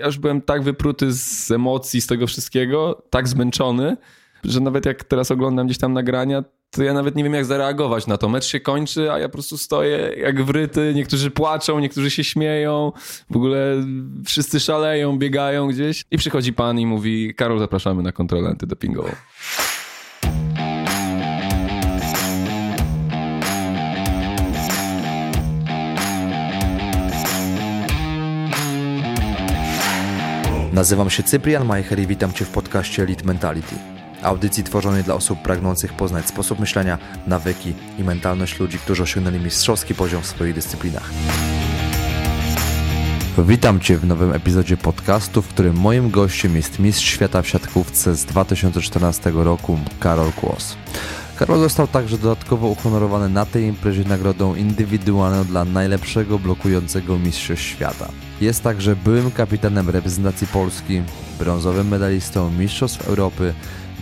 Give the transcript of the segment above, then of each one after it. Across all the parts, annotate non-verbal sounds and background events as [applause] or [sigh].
ja już byłem tak wypruty z emocji, z tego wszystkiego, tak zmęczony, że nawet jak teraz oglądam gdzieś tam nagrania, to ja nawet nie wiem jak zareagować na to. Mecz się kończy, a ja po prostu stoję jak wryty. Niektórzy płaczą, niektórzy się śmieją. W ogóle wszyscy szaleją, biegają gdzieś. I przychodzi pan i mówi, Karol, zapraszamy na kontrolę antydopingową. Nazywam się Cyprian Majcher i witam Cię w podcaście Elite Mentality. Audycji tworzonej dla osób pragnących poznać sposób myślenia, nawyki i mentalność ludzi, którzy osiągnęli mistrzowski poziom w swoich dyscyplinach. Witam Cię w nowym epizodzie podcastu, w którym moim gościem jest mistrz świata w siatkówce z 2014 roku Karol Kłos. Karol został także dodatkowo uhonorowany na tej imprezie nagrodą indywidualną dla najlepszego blokującego mistrzostw świata. Jest także byłym kapitanem reprezentacji Polski, brązowym medalistą Mistrzostw Europy,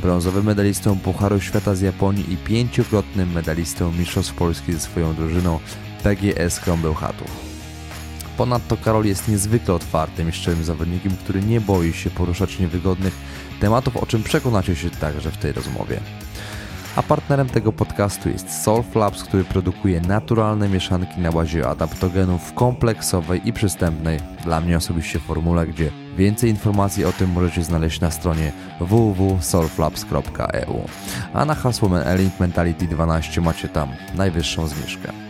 brązowym medalistą Pucharu Świata z Japonii i pięciokrotnym medalistą Mistrzostw Polski ze swoją drużyną PGS Krąbełchatów. Ponadto Karol jest niezwykle otwartym i szczerym zawodnikiem, który nie boi się poruszać niewygodnych tematów, o czym przekonacie się także w tej rozmowie a partnerem tego podcastu jest Solf Labs, który produkuje naturalne mieszanki na bazie adaptogenów w kompleksowej i przystępnej dla mnie osobiście formule, gdzie więcej informacji o tym możecie znaleźć na stronie www.solflabs.eu. A na hasło Elite Mentality 12 macie tam najwyższą zniżkę.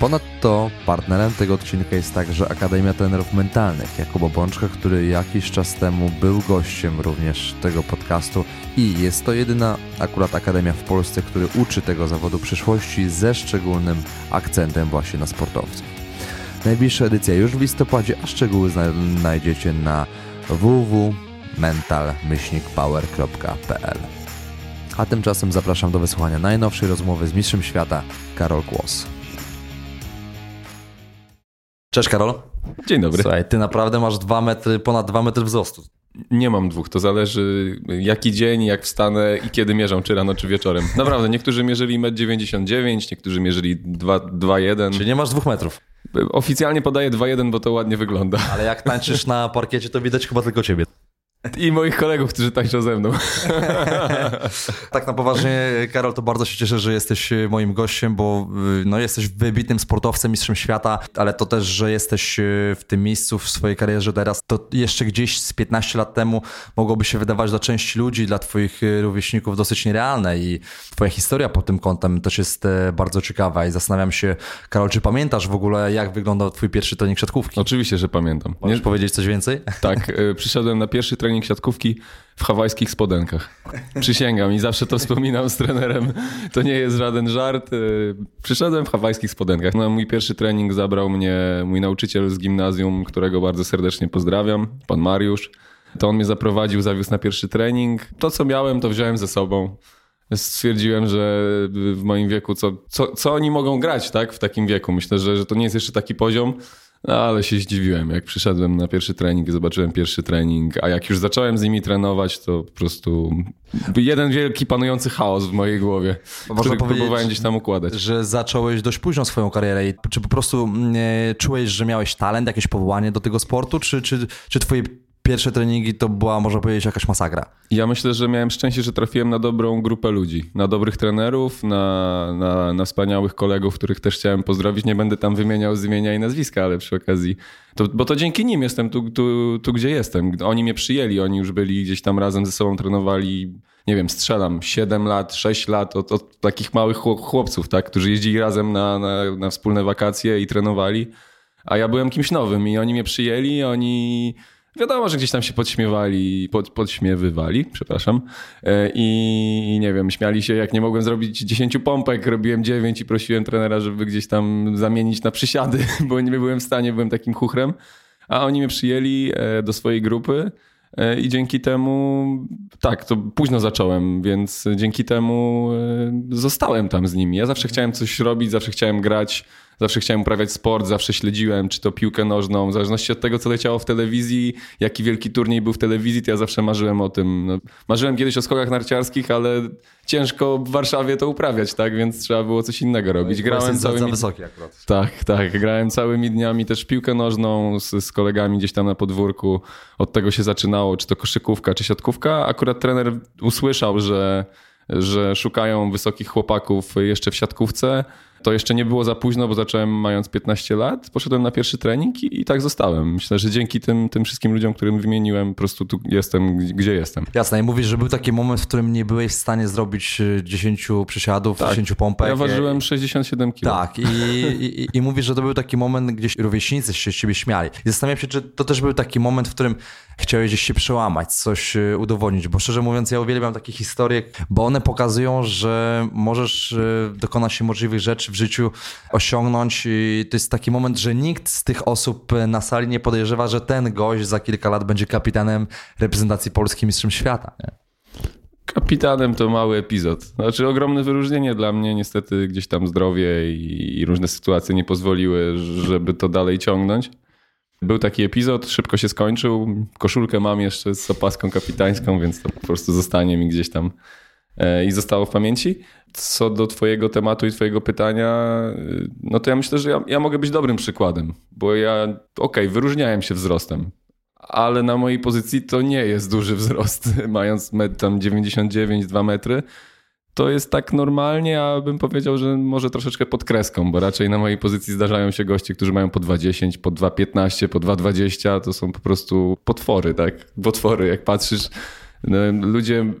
Ponadto partnerem tego odcinka jest także Akademia Trenerów Mentalnych Jakuba Bączka, który jakiś czas temu był gościem również tego podcastu i jest to jedyna akurat akademia w Polsce, który uczy tego zawodu przyszłości ze szczególnym akcentem właśnie na sportowców. Najbliższa edycja już w listopadzie, a szczegóły znajdziecie na www.mental-power.pl A tymczasem zapraszam do wysłuchania najnowszej rozmowy z mistrzem świata Karol Kłos. Cześć Karol. Dzień dobry. Słuchaj, ty naprawdę masz dwa metry, ponad dwa metry wzrostu. Nie mam dwóch, to zależy jaki dzień, jak wstanę i kiedy mierzą, czy rano, czy wieczorem. Naprawdę, niektórzy mierzyli 1,99 m, niektórzy mierzyli 2,1 Czyli nie masz dwóch metrów? Oficjalnie podaję 2,1, bo to ładnie wygląda. Ale jak tańczysz na parkiecie, to widać chyba tylko ciebie. I moich kolegów, którzy tańczą ze mną. [laughs] tak na poważnie, Karol, to bardzo się cieszę, że jesteś e, moim gościem, bo e, no, jesteś wybitnym sportowcem, mistrzem świata, ale to też, że jesteś e, w tym miejscu w swojej karierze teraz, to jeszcze gdzieś z 15 lat temu mogłoby się wydawać dla części ludzi, dla twoich rówieśników dosyć nierealne i twoja historia pod tym kątem też jest bardzo ciekawa i zastanawiam się, Karol, czy pamiętasz w ogóle, jak wyglądał twój pierwszy trening siatkówki? Oczywiście, że pamiętam. Możesz Nie... powiedzieć coś więcej? Tak, przyszedłem na pierwszy trening trening siatkówki w hawajskich spodenkach. Przysięgam i zawsze to wspominam z trenerem. To nie jest żaden żart. Y, przyszedłem w hawajskich spodenkach. Na mój pierwszy trening zabrał mnie mój nauczyciel z gimnazjum, którego bardzo serdecznie pozdrawiam, pan Mariusz. To on mnie zaprowadził, zawiózł na pierwszy trening. To, co miałem, to wziąłem ze sobą stwierdziłem, że w moim wieku, co, co, co oni mogą grać tak, w takim wieku. Myślę, że, że to nie jest jeszcze taki poziom, no, ale się zdziwiłem, jak przyszedłem na pierwszy trening i zobaczyłem pierwszy trening, a jak już zacząłem z nimi trenować, to po prostu jeden wielki panujący chaos w mojej głowie, który próbowałem gdzieś tam układać. Że zacząłeś dość późno swoją karierę i czy po prostu nie czułeś, że miałeś talent, jakieś powołanie do tego sportu, czy, czy, czy twoje pierwsze treningi to była, można powiedzieć, jakaś masakra. Ja myślę, że miałem szczęście, że trafiłem na dobrą grupę ludzi, na dobrych trenerów, na, na, na wspaniałych kolegów, których też chciałem pozdrowić. Nie będę tam wymieniał z imienia i nazwiska, ale przy okazji, to, bo to dzięki nim jestem tu, tu, tu, gdzie jestem. Oni mnie przyjęli, oni już byli gdzieś tam razem ze sobą trenowali, nie wiem, strzelam 7 lat, 6 lat od, od takich małych chłopców, tak, którzy jeździli razem na, na, na wspólne wakacje i trenowali. A ja byłem kimś nowym i oni mnie przyjęli, oni Wiadomo, że gdzieś tam się podśmiewali, pod, podśmiewywali, przepraszam. E, I nie wiem, śmiali się, jak nie mogłem zrobić 10 pompek, robiłem 9 i prosiłem trenera, żeby gdzieś tam zamienić na przysiady, [laughs] bo nie byłem w stanie, byłem takim chuchrem. A oni mnie przyjęli e, do swojej grupy. E, I dzięki temu, tak, to późno zacząłem, więc dzięki temu zostałem tam z nimi. Ja zawsze chciałem coś robić, zawsze chciałem grać, zawsze chciałem uprawiać sport, zawsze śledziłem, czy to piłkę nożną, w zależności od tego, co leciało w telewizji, jaki wielki turniej był w telewizji, to ja zawsze marzyłem o tym. No, marzyłem kiedyś o skokach narciarskich, ale ciężko w Warszawie to uprawiać, tak? Więc trzeba było coś innego robić. No grałem całymi... za wysoki akurat. Tak, tak. Grałem całymi dniami też piłkę nożną z, z kolegami gdzieś tam na podwórku. Od tego się zaczynało, czy to koszykówka, czy siatkówka. Akurat trener usłyszał, że że szukają wysokich chłopaków jeszcze w siatkówce. To jeszcze nie było za późno, bo zacząłem mając 15 lat. Poszedłem na pierwszy trening i, i, tak zostałem. Myślę, że dzięki tym, tym wszystkim ludziom, którym wymieniłem, po prostu tu jestem, gdzie jestem. Jasne. I mówisz, że był taki moment, w którym nie byłeś w stanie zrobić 10 przysiadów, tak. 10 pompek. Ja ważyłem 67 kg. Tak. I, i, I mówisz, że to był taki moment, gdzie rówieśnicy się z ciebie śmiali. I zastanawiam się, czy to też był taki moment, w którym chciałeś gdzieś się przełamać, coś y, udowodnić, bo szczerze mówiąc ja uwielbiam takie historie, bo one pokazują, że możesz y, dokonać się możliwych rzeczy w życiu, osiągnąć i to jest taki moment, że nikt z tych osób na sali nie podejrzewa, że ten gość za kilka lat będzie kapitanem reprezentacji Polski mistrzem świata. Nie? Kapitanem to mały epizod. Znaczy ogromne wyróżnienie dla mnie. Niestety gdzieś tam zdrowie i, i różne sytuacje nie pozwoliły, żeby to dalej ciągnąć. Był taki epizod, szybko się skończył. Koszulkę mam jeszcze z opaską kapitańską, więc to po prostu zostanie mi gdzieś tam e, i zostało w pamięci. Co do Twojego tematu i Twojego pytania, no to ja myślę, że ja, ja mogę być dobrym przykładem, bo ja, okej, okay, wyróżniałem się wzrostem, ale na mojej pozycji to nie jest duży wzrost, [laughs] mając tam 99, 2 metry to jest tak normalnie, a bym powiedział, że może troszeczkę pod kreską, bo raczej na mojej pozycji zdarzają się goście, którzy mają po 2,10, po 2,15, po 2,20, to są po prostu potwory, tak? Potwory, jak patrzysz, no, ludzie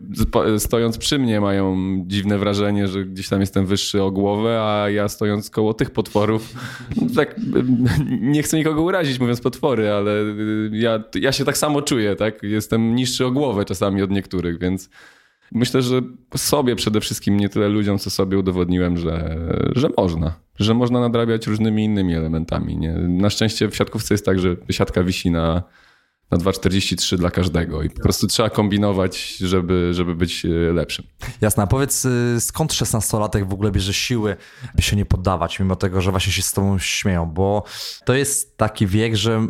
stojąc przy mnie mają dziwne wrażenie, że gdzieś tam jestem wyższy o głowę, a ja stojąc koło tych potworów, tak [laughs] nie chcę nikogo urazić mówiąc potwory, ale ja, ja się tak samo czuję, tak? Jestem niższy o głowę czasami od niektórych, więc myślę, że sobie przede wszystkim, nie tyle ludziom, co sobie udowodniłem, że, że można. Że można nadrabiać różnymi innymi elementami. Nie? Na szczęście w siatkówce jest tak, że siatka wisi na, na 2,43 dla każdego i po prostu trzeba kombinować, żeby, żeby być e, lepszym. Jasne, a powiedz y, skąd 16-latek w ogóle bierze siły, by się nie poddawać, mimo tego, że właśnie się z tobą śmieją, bo to jest taki wiek, że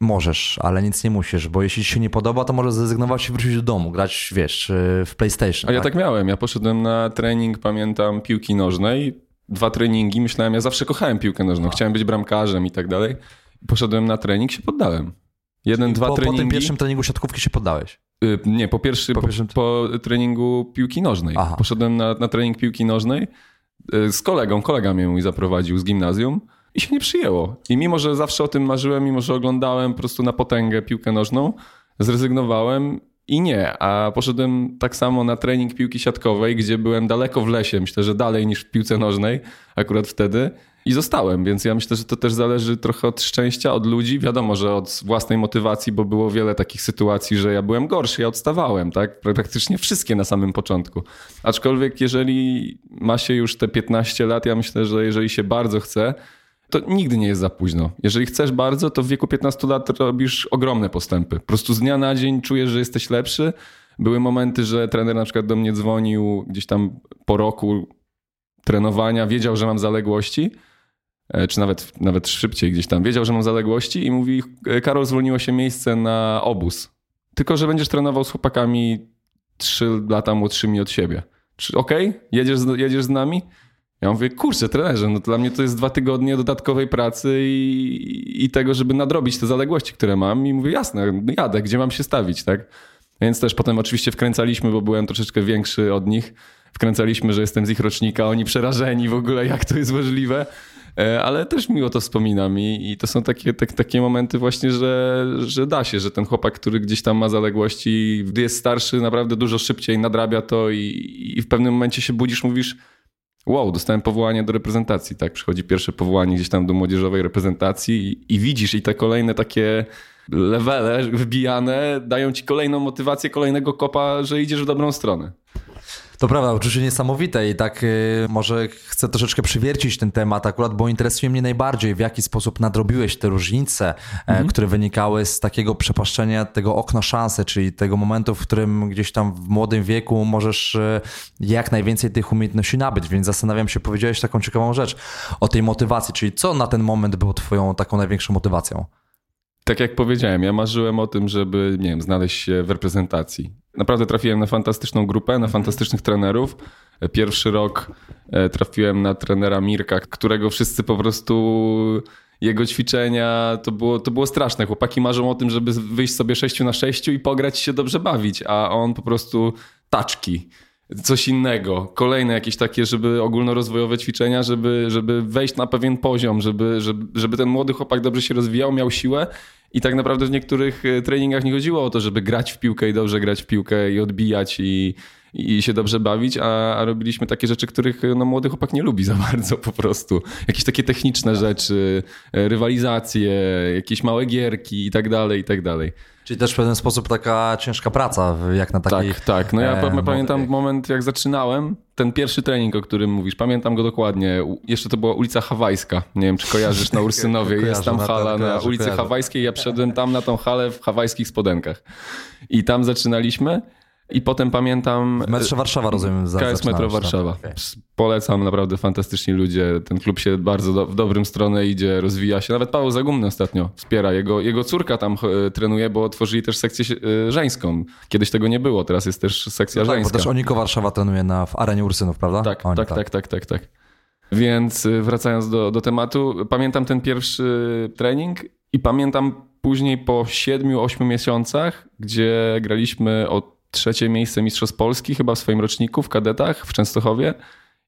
Możesz, ale nic nie musisz, bo jeśli ci się nie podoba, to możesz zrezygnować i wrócić do domu, grać, wiesz, w PlayStation. A ja tak? tak miałem. Ja poszedłem na trening, pamiętam, piłki nożnej. Dwa treningi, myślałem, ja zawsze kochałem piłkę nożną, chciałem być bramkarzem i tak dalej. Poszedłem na trening, się poddałem. Jeden, Czyli dwa po, treningi. Po tym pierwszym treningu siatkówki się poddałeś? Yy, nie, po, pierwszy, po, pierwszym... po, po treningu piłki nożnej. Aha. Poszedłem na, na trening piłki nożnej yy, z kolegą, kolega mnie mój zaprowadził z gimnazjum i się nie przyjęło. I mimo, że zawsze o tym marzyłem, mimo, że oglądałem po prostu na potęgę piłkę nożną, zrezygnowałem i nie. A poszedłem tak samo na trening piłki siatkowej, gdzie byłem daleko w lesie, myślę, że dalej niż w piłce nożnej akurat wtedy. I zostałem, więc ja myślę, że to też zależy trochę od szczęścia, od ludzi. Wiadomo, że od własnej motywacji, bo było wiele takich sytuacji, że ja byłem gorszy, ja odstawałem, tak? Praktycznie wszystkie na samym początku. Aczkolwiek, jeżeli ma się już te 15 lat, ja myślę, że jeżeli się bardzo chce, to nigdy nie jest za późno. Jeżeli chcesz bardzo, to w wieku 15 lat robisz ogromne postępy. Po prostu z dnia na dzień czujesz, że jesteś lepszy. Były momenty, że trener na przykład do mnie dzwonił gdzieś tam po roku trenowania, wiedział, że mam zaległości, e, czy nawet, nawet szybciej gdzieś tam, wiedział, że mam zaległości i mówi, e, Karol, zwolniło się miejsce na obóz. Tylko, że będziesz trenował z chłopakami 3 lata młodszymi od siebie. Okej, okay? jedziesz, jedziesz z nami? Ja mówię, kurczę, trenerze, no dla mnie to jest dwa tygodnie dodatkowej pracy i, i tego, żeby nadrobić te zaległości, które mam. I mówię, jasne, jadę, gdzie mam się stawić, tak? Więc też potem oczywiście wkręcaliśmy, bo byłem troszeczkę większy od nich. Wkręcaliśmy, że jestem z ich rocznika, oni przerażeni w ogóle, jak to jest możliwe. E, ale też miło to wspominam i, i to są takie, tak, takie momenty właśnie, że, że da się, że ten chłopak, który gdzieś tam ma zaległości, gdy jest starszy, naprawdę dużo szybciej nadrabia to i, i w pewnym momencie się budzisz, mówisz, wow, dostałem powołanie do reprezentacji, tak? Przychodzi pierwsze powołanie gdzieś tam do młodzieżowej reprezentacji i, i widzisz i te kolejne takie levele wybijane dają ci kolejną motywację, kolejnego kopa, że idziesz w dobrą stronę. To prawda, oczywiście niesamowite i tak y, może chcę troszeczkę przywiercić ten temat akurat, bo interesuje mnie najbardziej, w jaki sposób nadrobiłeś te różnice, e, mhm. które wynikały z takiego przepaszczenia tego okna szansy, czyli tego momentu, w którym gdzieś tam w młodym wieku możesz e, jak najwięcej tych umiejętności nabyć, więc zastanawiam się, powiedziałeś taką ciekawą rzecz o tej motywacji, czyli co na ten moment było twoją taką największą motywacją? Tak jak powiedziałem, ja marzyłem o tym, żeby, nie wiem, znaleźć się w reprezentacji. Naprawdę trafiłem na fantastyczną grupę, na mhm. fantastycznych trenerów. Pierwszy rok e, trafiłem na trenera Mirka, którego wszyscy po prostu jego ćwiczenia, to było, to było straszne. Chłopaki marzą o tym, żeby wyjść sobie 6 na 6 i pograć się dobrze bawić, a on po prostu taczki coś innego, kolejne jakieś takie, żeby ogólnorozwojowe ćwiczenia, żeby, żeby wejść na pewien poziom, żeby, żeby, żeby ten młody chłopak dobrze się rozwijał, miał siłę. I tak naprawdę w niektórych e, treningach nie chodziło o to, żeby grać w piłkę i dobrze grać w piłkę i odbijać i, i się dobrze bawić, a, a robiliśmy takie rzeczy, których no, młody chłopak nie lubi za bardzo po prostu. Jakieś takie techniczne rzeczy, e, rywalizacje, jakieś małe gierki i tak dalej, i tak dalej. Czyli też w pewien sposób taka ciężka praca, jak na takiej... Tak, tak. No ja e, pamiętam no, moment, jak zaczynałem, ten pierwszy trening, o którym mówisz, pamiętam go dokładnie. Jeszcze to była ulica Hawajska. Nie wiem, czy kojarzysz na Ursynowie. [laughs] Jest tam hala na ulicy kojarzę. Hawajskiej. Ja przyszedłem tam na tą halę w hawajskich spodenkach. I tam zaczynaliśmy. I potem pamiętam... W metrze Warszawa rozumiem. Za, KS Metro Warszawa. Okay. Polecam, naprawdę fantastyczni ludzie. Ten klub się bardzo do, w dobrym stronę idzie, rozwija się. Nawet Paweł Zagumny ostatnio wspiera. Jego, jego córka tam e, trenuje, bo otworzyli też sekcję e, żeńską. Kiedyś tego nie było, teraz jest też sekcja no tak, żeńska. Bo też Oniko Warszawa trenuje na, w arenie Ursynów, prawda? Tak, Oni, tak, tak, tak, tak, tak. Więc e, wracając do, do tematu, pamiętam ten pierwszy trening i pamiętam później po 7-8 miesiącach, gdzie graliśmy od trzecie miejsce Mistrzostw Polski chyba w swoim roczniku w kadetach w Częstochowie.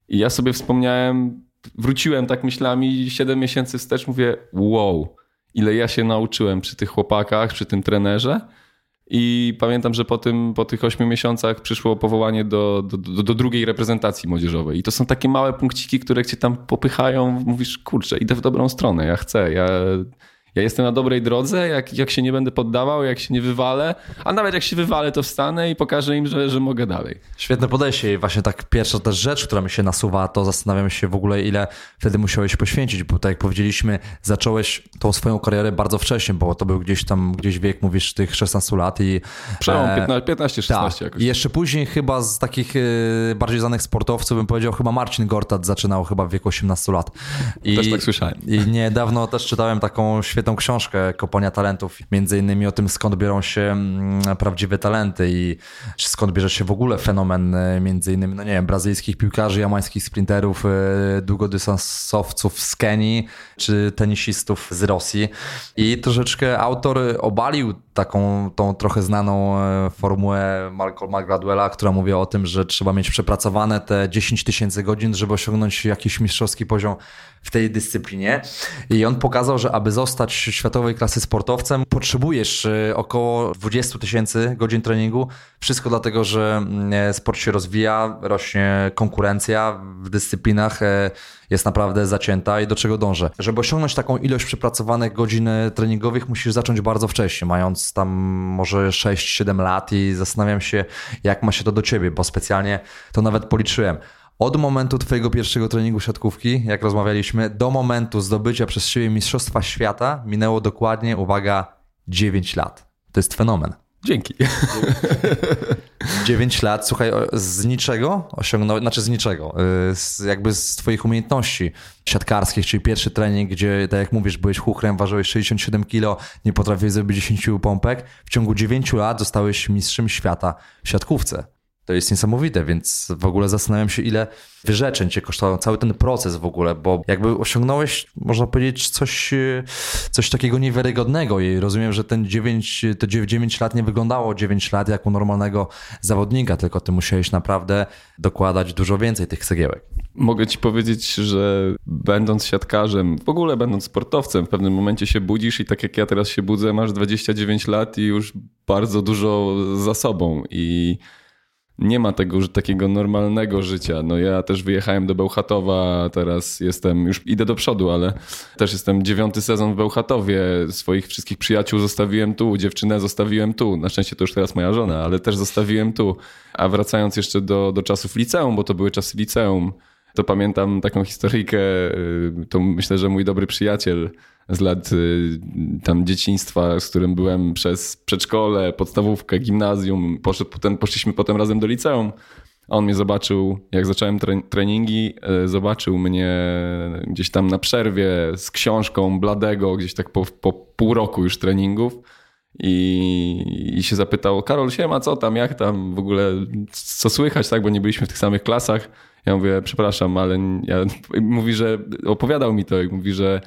I ja sobie wspomniałem, wróciłem tak myślami 7 miesięcy wstecz, mówię wow, ile ja się nauczyłem przy tych chłopakach, przy tym trenerze. I pamiętam, że po, tym, po tych 8 miesiącach przyszło powołanie do, do, do, do, drugiej reprezentacji młodzieżowej. I to są takie małe punkciki, które cię tam popychają. Mówisz, kurczę, idę w dobrą stronę, ja chcę, ja ja jestem na dobrej drodze, jak, jak się nie będę poddawał, jak się nie wywalę, a nawet jak się wywalę, to wstanę i pokażę im, że, że mogę dalej. Świetne podejście i właśnie tak pierwsza też rzecz, która mi się nasuwa, to zastanawiam się w ogóle, ile wtedy musiałeś poświęcić, bo tak jak powiedzieliśmy, zacząłeś tą swoją karierę bardzo wcześnie, bo to był gdzieś tam, gdzieś wiek, mówisz, tych 16 lat i... Przełom 15-16 tak, jakoś. I jeszcze później chyba z takich y, bardziej znanych sportowców, bym powiedział, chyba Marcin Gortat zaczynał chyba w wieku 18 lat. I, też tak słyszałem. I niedawno też czytałem taką świetną świetną książkę Kopania Talentów, między innymi o tym, skąd biorą się mm, prawdziwe talenty i skąd bierze się w ogóle fenomen e, między innymi, no nie wiem, brazylijskich piłkarzy, jamańskich sprinterów, e, długodystansowców z Kenii, czy tenisistów z Rosji. I troszeczkę autor obalił taką tą trochę znaną e, formułę Malcolma Gladwella, która mówi o tym, że trzeba mieć przepracowane te 10 tysięcy godzin, żeby osiągnąć jakiś mistrzowski poziom w tej dyscyplinie. I on pokazał, że aby zostać światowej klasy sportowcem, potrzebujesz e, około 20 tysięcy godzin treningu. Wszystko dlatego, że mm, e, sport się rozwija, rośnie konkurencja w dyscyplinach jest naprawdę zacięta i do czego dążę. Żeby osiągnąć taką ilość przepracowanych godzin treningowych, musisz zacząć bardzo wcześnie, mając tam może 6-7 lat i zastanawiam się, jak ma się to do ciebie, bo specjalnie to nawet policzyłem. Od momentu Twojego pierwszego treningu siatkówki, jak rozmawialiśmy, do momentu zdobycia przez siebie Mistrzostwa Świata minęło dokładnie, uwaga, 9 lat. To jest fenomen. Dzięki. 9 lat, słuchaj, z niczego osiągnąłeś, znaczy z niczego, y, z, jakby z twoich umiejętności siatkarskich, czyli pierwszy trening, gdzie, tak jak mówisz, byłeś chuchrem, ważyłeś 67 kilo, nie potrafiłeś zrobić 10 pompek, w ciągu 9 lat zostałeś mistrzem świata w siatkówce. To jest niesamowite, więc w ogóle zastanawiam się, ile wyrzeczeń cię kosztował cały ten proces w ogóle, bo jakby osiągnąłeś, można powiedzieć, coś, coś takiego niewiarygodnego i rozumiem, że ten 9, to 9 lat nie wyglądało 9 lat jak u normalnego zawodnika, tylko ty musiałeś naprawdę dokładać dużo więcej tych cegiełek. Mogę ci powiedzieć, że będąc siatkarzem, w ogóle będąc sportowcem, w pewnym momencie się budzisz i tak jak ja teraz się budzę, masz 29 lat i już bardzo dużo za sobą i nie ma tego że takiego normalnego życia. No ja też wyjechałem do Bełchatowa, teraz jestem, już idę do przodu, ale też jestem dziewiąty sezon w Bełchatowie. Swoich wszystkich przyjaciół zostawiłem tu, dziewczynę zostawiłem tu. Na szczęście to już teraz moja żona, ale też zostawiłem tu. A wracając jeszcze do, do czasów liceum, bo to były czasy liceum, to pamiętam taką historyjkę, y, to myślę, że mój dobry przyjaciel z lat y, tam dzieciństwa, z którym byłem przez przedszkole, podstawówkę, gimnazjum, poszedł, potem, poszliśmy potem razem do liceum. On mnie zobaczył, jak zacząłem treningi, y, zobaczył mnie gdzieś tam na przerwie z książką Bladego, gdzieś tak po, po pół roku już treningów. I, I się zapytał, Karol, siema, co tam, jak tam, w ogóle, co słychać, tak, bo nie byliśmy w tych samych klasach. Ja mówię, przepraszam, ale ja, mówi, że opowiadał mi to i mówi, że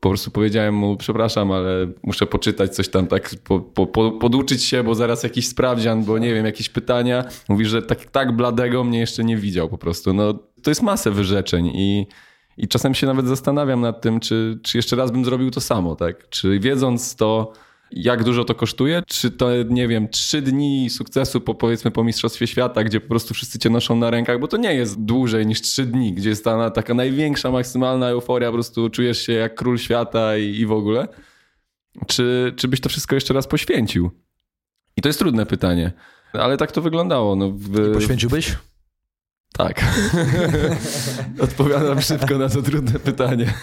po prostu powiedziałem mu, przepraszam, ale muszę poczytać coś tam, tak po, po, po, poduczyć się, bo zaraz jakiś sprawdzian, bo nie wiem, jakieś pytania. Mówi, że tak, tak bladego mnie jeszcze nie widział po prostu. No, to jest masę wyrzeczeń i, i czasem się nawet zastanawiam nad tym, czy, czy jeszcze raz bym zrobił to samo, tak? Czy wiedząc to, jak dużo to kosztuje? Czy to, nie wiem, trzy dni sukcesu po, powiedzmy po Mistrzostwie Świata, gdzie po prostu wszyscy cię noszą na rękach, bo to nie jest dłużej niż trzy dni, gdzie jest ta taka największa, maksymalna euforia, po prostu czujesz się jak król świata i, i w ogóle. Czy, czy byś to wszystko jeszcze raz poświęcił? I to jest trudne pytanie. Ale tak to wyglądało. No, w... Poświęciłbyś? Tak. [laughs] Odpowiadam szybko na to trudne pytanie.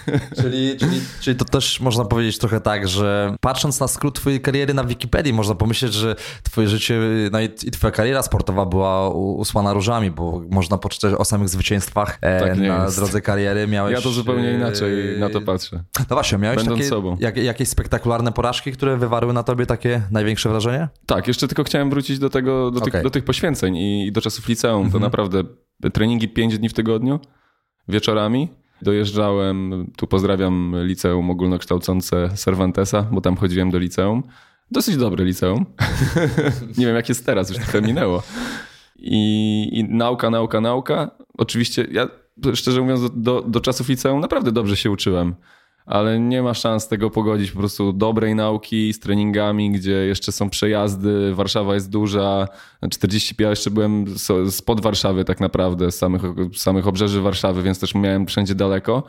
czyli, czyli, czyli to też można powiedzieć trochę tak, że patrząc na skrót twojej kariery na Wikipedii, można pomyśleć, że twoje życie no i twoja kariera sportowa była usłana różami, bo można poczytać o samych zwycięstwach e, tak na jest. drodze kariery. Miałeś, ja to zupełnie inaczej e, na to patrzę. No właśnie, miałeś takie, sobą. Jak, jakieś spektakularne porażki, które wywarły na tobie takie największe wrażenie? Tak, jeszcze tylko chciałem wrócić do tego, do, okay. tych, do tych poświęceń i do czasów liceum. To mhm. naprawdę treningi 5 dni w tygodniu, wieczorami. Dojeżdżałem, tu pozdrawiam liceum ogólnokształcące Cervantesa, bo tam chodziłem do liceum. Dosyć dobre liceum. [laughs] Nie wiem jak jest teraz, już trochę minęło. I, I, nauka, nauka, nauka. Oczywiście ja szczerze mówiąc do, do, do czasów liceum naprawdę dobrze się uczyłem ale nie ma szans tego pogodzić po prostu dobrej nauki z treningami, gdzie jeszcze są przejazdy, Warszawa jest duża, 40 ja jeszcze byłem spod Warszawy tak naprawdę, z samych, samych obrzeży Warszawy, więc też miałem wszędzie daleko.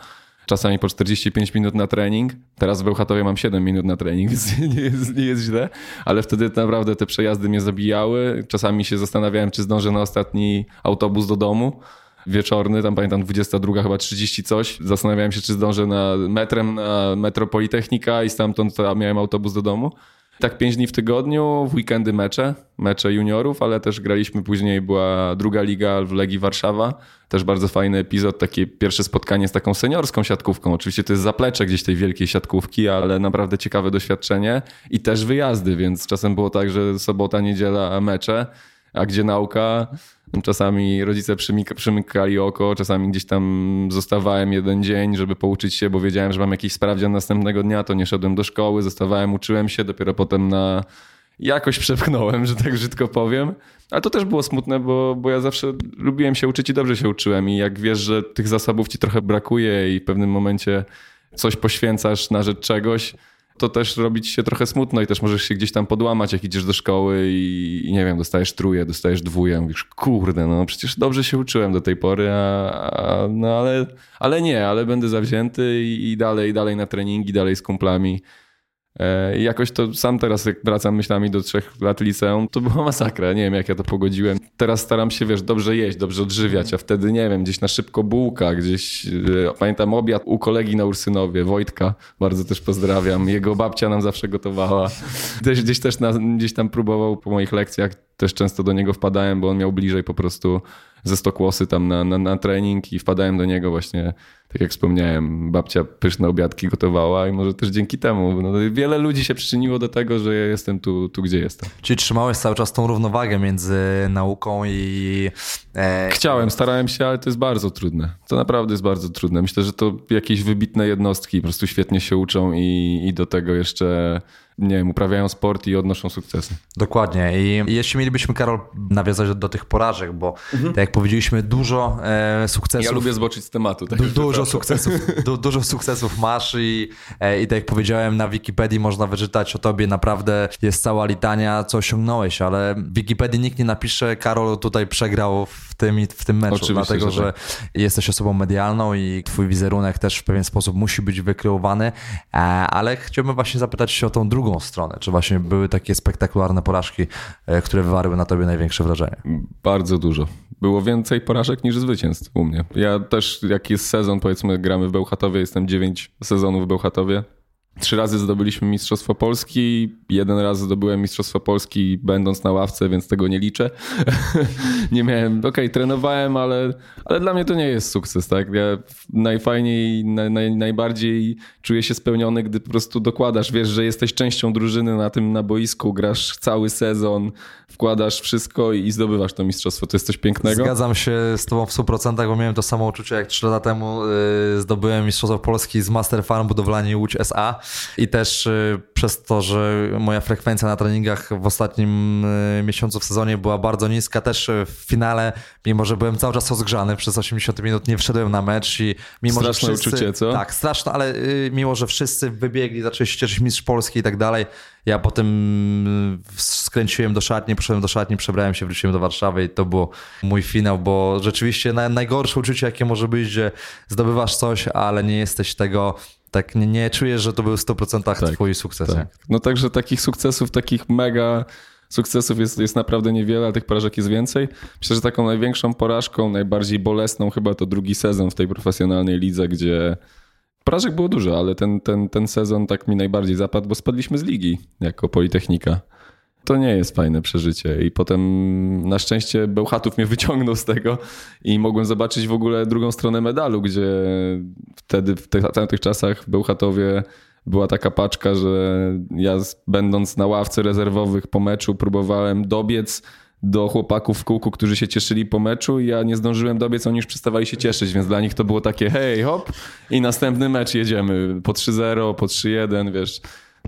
Czasami po 45 minut na trening. Teraz w Bełchatowie mam 7 minut na trening, [laughs] więc nie jest, nie jest źle. Ale wtedy naprawdę te przejazdy mnie zabijały. Czasami się zastanawiałem, czy zdążę na ostatni autobus do domu wieczorny, tam pamiętam 22 chyba 30 coś. Zastanawiałem się, czy zdążę na metrem na Metropolitechnika i stamtąd miałem autobus do domu. Tak pięć dni w tygodniu, w weekendy mecze, mecze juniorów, ale też graliśmy później, była druga liga w Legii Warszawa. Też bardzo fajny epizod, takie pierwsze spotkanie z taką seniorską siatkówką. Oczywiście to jest zaplecze gdzieś tej wielkiej siatkówki, ale naprawdę ciekawe doświadczenie i też wyjazdy, więc czasem było tak, że sobota, niedziela mecze, a gdzie nauka, Czasami rodzice przymykali oko, czasami gdzieś tam zostawałem jeden dzień, żeby pouczyć się, bo wiedziałem, że mam jakiś sprawdzian następnego dnia, to nie szedłem do szkoły, zostawałem, uczyłem się, dopiero potem na jakoś [laughs] przepchnąłem, że tak brzydko powiem. Ale to też było smutne, bo, bo ja zawsze lubiłem się uczyć i dobrze się uczyłem. I jak wiesz, że tych zasobów ci trochę brakuje i w pewnym momencie coś poświęcasz na rzecz czegoś, to też robić się trochę smutno i też możesz się gdzieś tam podłamać, jak idziesz do szkoły i, i nie wiem, dostajesz truje, dostajesz dwóje, mówisz, kurde, no przecież dobrze się uczyłem do tej pory, a, a no ale, ale nie, ale będę zawzięty i, i dalej, dalej na treningi, dalej z kumplami. E, I jakoś to sam teraz, jak wracam myślami do trzech lat liceum, to była masakra. Nie wiem, jak ja to pogodziłem. Teraz staram się, wiesz, dobrze jeść, dobrze odżywiać, a wtedy, nie wiem, gdzieś na szybko bułka, gdzieś, e, pamiętam obiad u kolegi na Ursynowie, Wojtka, bardzo też pozdrawiam. Jego babcia nam zawsze gotowała. Też, gdzieś też na, gdzieś tam próbował po moich lekcjach, też często do niego wpadałem, bo on miał bliżej po prostu ze stokłosy tam na, na, na trening i wpadałem do niego właśnie, tak jak wspomniałem, babcia pyszne obiadki gotowała i może też dzięki temu no, wiele ludzi się przyczyniło do tego, że ja jestem tu, tu gdzie jestem. Czyli trzymałeś cały czas tą równowagę między nauką i... E... Chciałem, starałem się, ale to jest bardzo trudne. To naprawdę jest bardzo trudne. Myślę, że to jakieś wybitne jednostki po prostu świetnie się uczą i, i do tego jeszcze nie wiem, uprawiają sport i odnoszą sukcesy. Dokładnie. I jeśli mielibyśmy, Karol, nawiązać do, tych porażek, bo mhm. tak jak powiedzieliśmy, dużo e, sukcesów. Ja lubię zboczyć z tematu. Tak du, dużo, sukcesów, du, dużo sukcesów masz i, e, i tak jak powiedziałem, na Wikipedii można wyczytać o tobie naprawdę jest cała litania, co osiągnąłeś, ale w Wikipedii nikt nie napisze, Karol tutaj przegrał w tym, w tym meczu, Oczywiście, dlatego że, tak. że jesteś osobą medialną i twój wizerunek też w pewien sposób musi być wykreowany, e, ale chciałbym właśnie zapytać się o tą drugą stronę. Czy właśnie były takie spektakularne porażki, e, które wywarły na tobie największe wrażenie? Bardzo dużo. Było więcej porażek niż zwycięstw u mnie. Ja też, jak jest sezon, powiedzmy, gramy w Bełchatowie, jestem 9 sezonów w Bełchatowie, Trzy razy zdobyliśmy Mistrzostwo Polski, jeden raz zdobyłem Mistrzostwo Polski będąc na ławce, więc tego nie liczę. [laughs] nie miałem, okej, okay, trenowałem, ale, ale dla mnie to nie jest sukces, tak? Ja najfajniej, naj, naj, najbardziej czuję się spełniony, gdy po prostu dokładasz, wiesz, że jesteś częścią drużyny na tym na boisku, grasz cały sezon, wkładasz wszystko i zdobywasz to mistrzostwo. To jest coś pięknego. Zgadzam się z tobą w 100%, bo miałem to samo uczucie, jak trzy lata temu yy, zdobyłem Mistrzostwo Polski z Master Farm Budowlanie Łódź SA i też yy, przez to, że moja frekwencja na treningach w ostatnim yy, miesiącu w sezonie była bardzo niska, też w finale, mimo że byłem cały czas rozgrzany przez 80 minut, nie wszedłem na mecz i mimo, straszne że wszyscy, uczucie, co? Tak, straszne, ale y, mimo, że wszyscy wybiegli, zaczęli się cieszyć mistrz Polski i tak dalej, ja potem skręciłem do szatni, poszedłem do szatni, przebrałem się, wróciłem do Warszawy i to był mój finał, bo rzeczywiście najgorsze uczucie, jakie może być, że zdobywasz coś, ale nie jesteś tego tak nie, nie czujesz, że to był w 100% tak, twój sukces. Tak. No także takich sukcesów, takich mega sukcesów jest, jest naprawdę niewiele, a tych porażek jest więcej. Myślę, że taką największą porażką, najbardziej bolesną chyba to drugi sezon w tej profesjonalnej lidze, gdzie Porażek było dużo, ale ten, ten, ten sezon tak mi najbardziej zapadł, bo spadliśmy z ligi jako Politechnika. To nie jest fajne przeżycie. I potem na szczęście Bełchatów mnie [laughs] wyciągnął z tego i mogłem zobaczyć w ogóle drugą stronę medalu, gdzie wtedy w tych, w tamtych czasach Bełchatowie była taka paczka, że ja będąc na ławce rezerwowych po meczu próbowałem dobiec do chłopaków w kółku, którzy się cieszyli po meczu i ja nie zdążyłem dobiec, oni już przestawali się cieszyć, więc dla nich to było takie hej, hop i następny mecz jedziemy po 3-0, po 3-1, wiesz.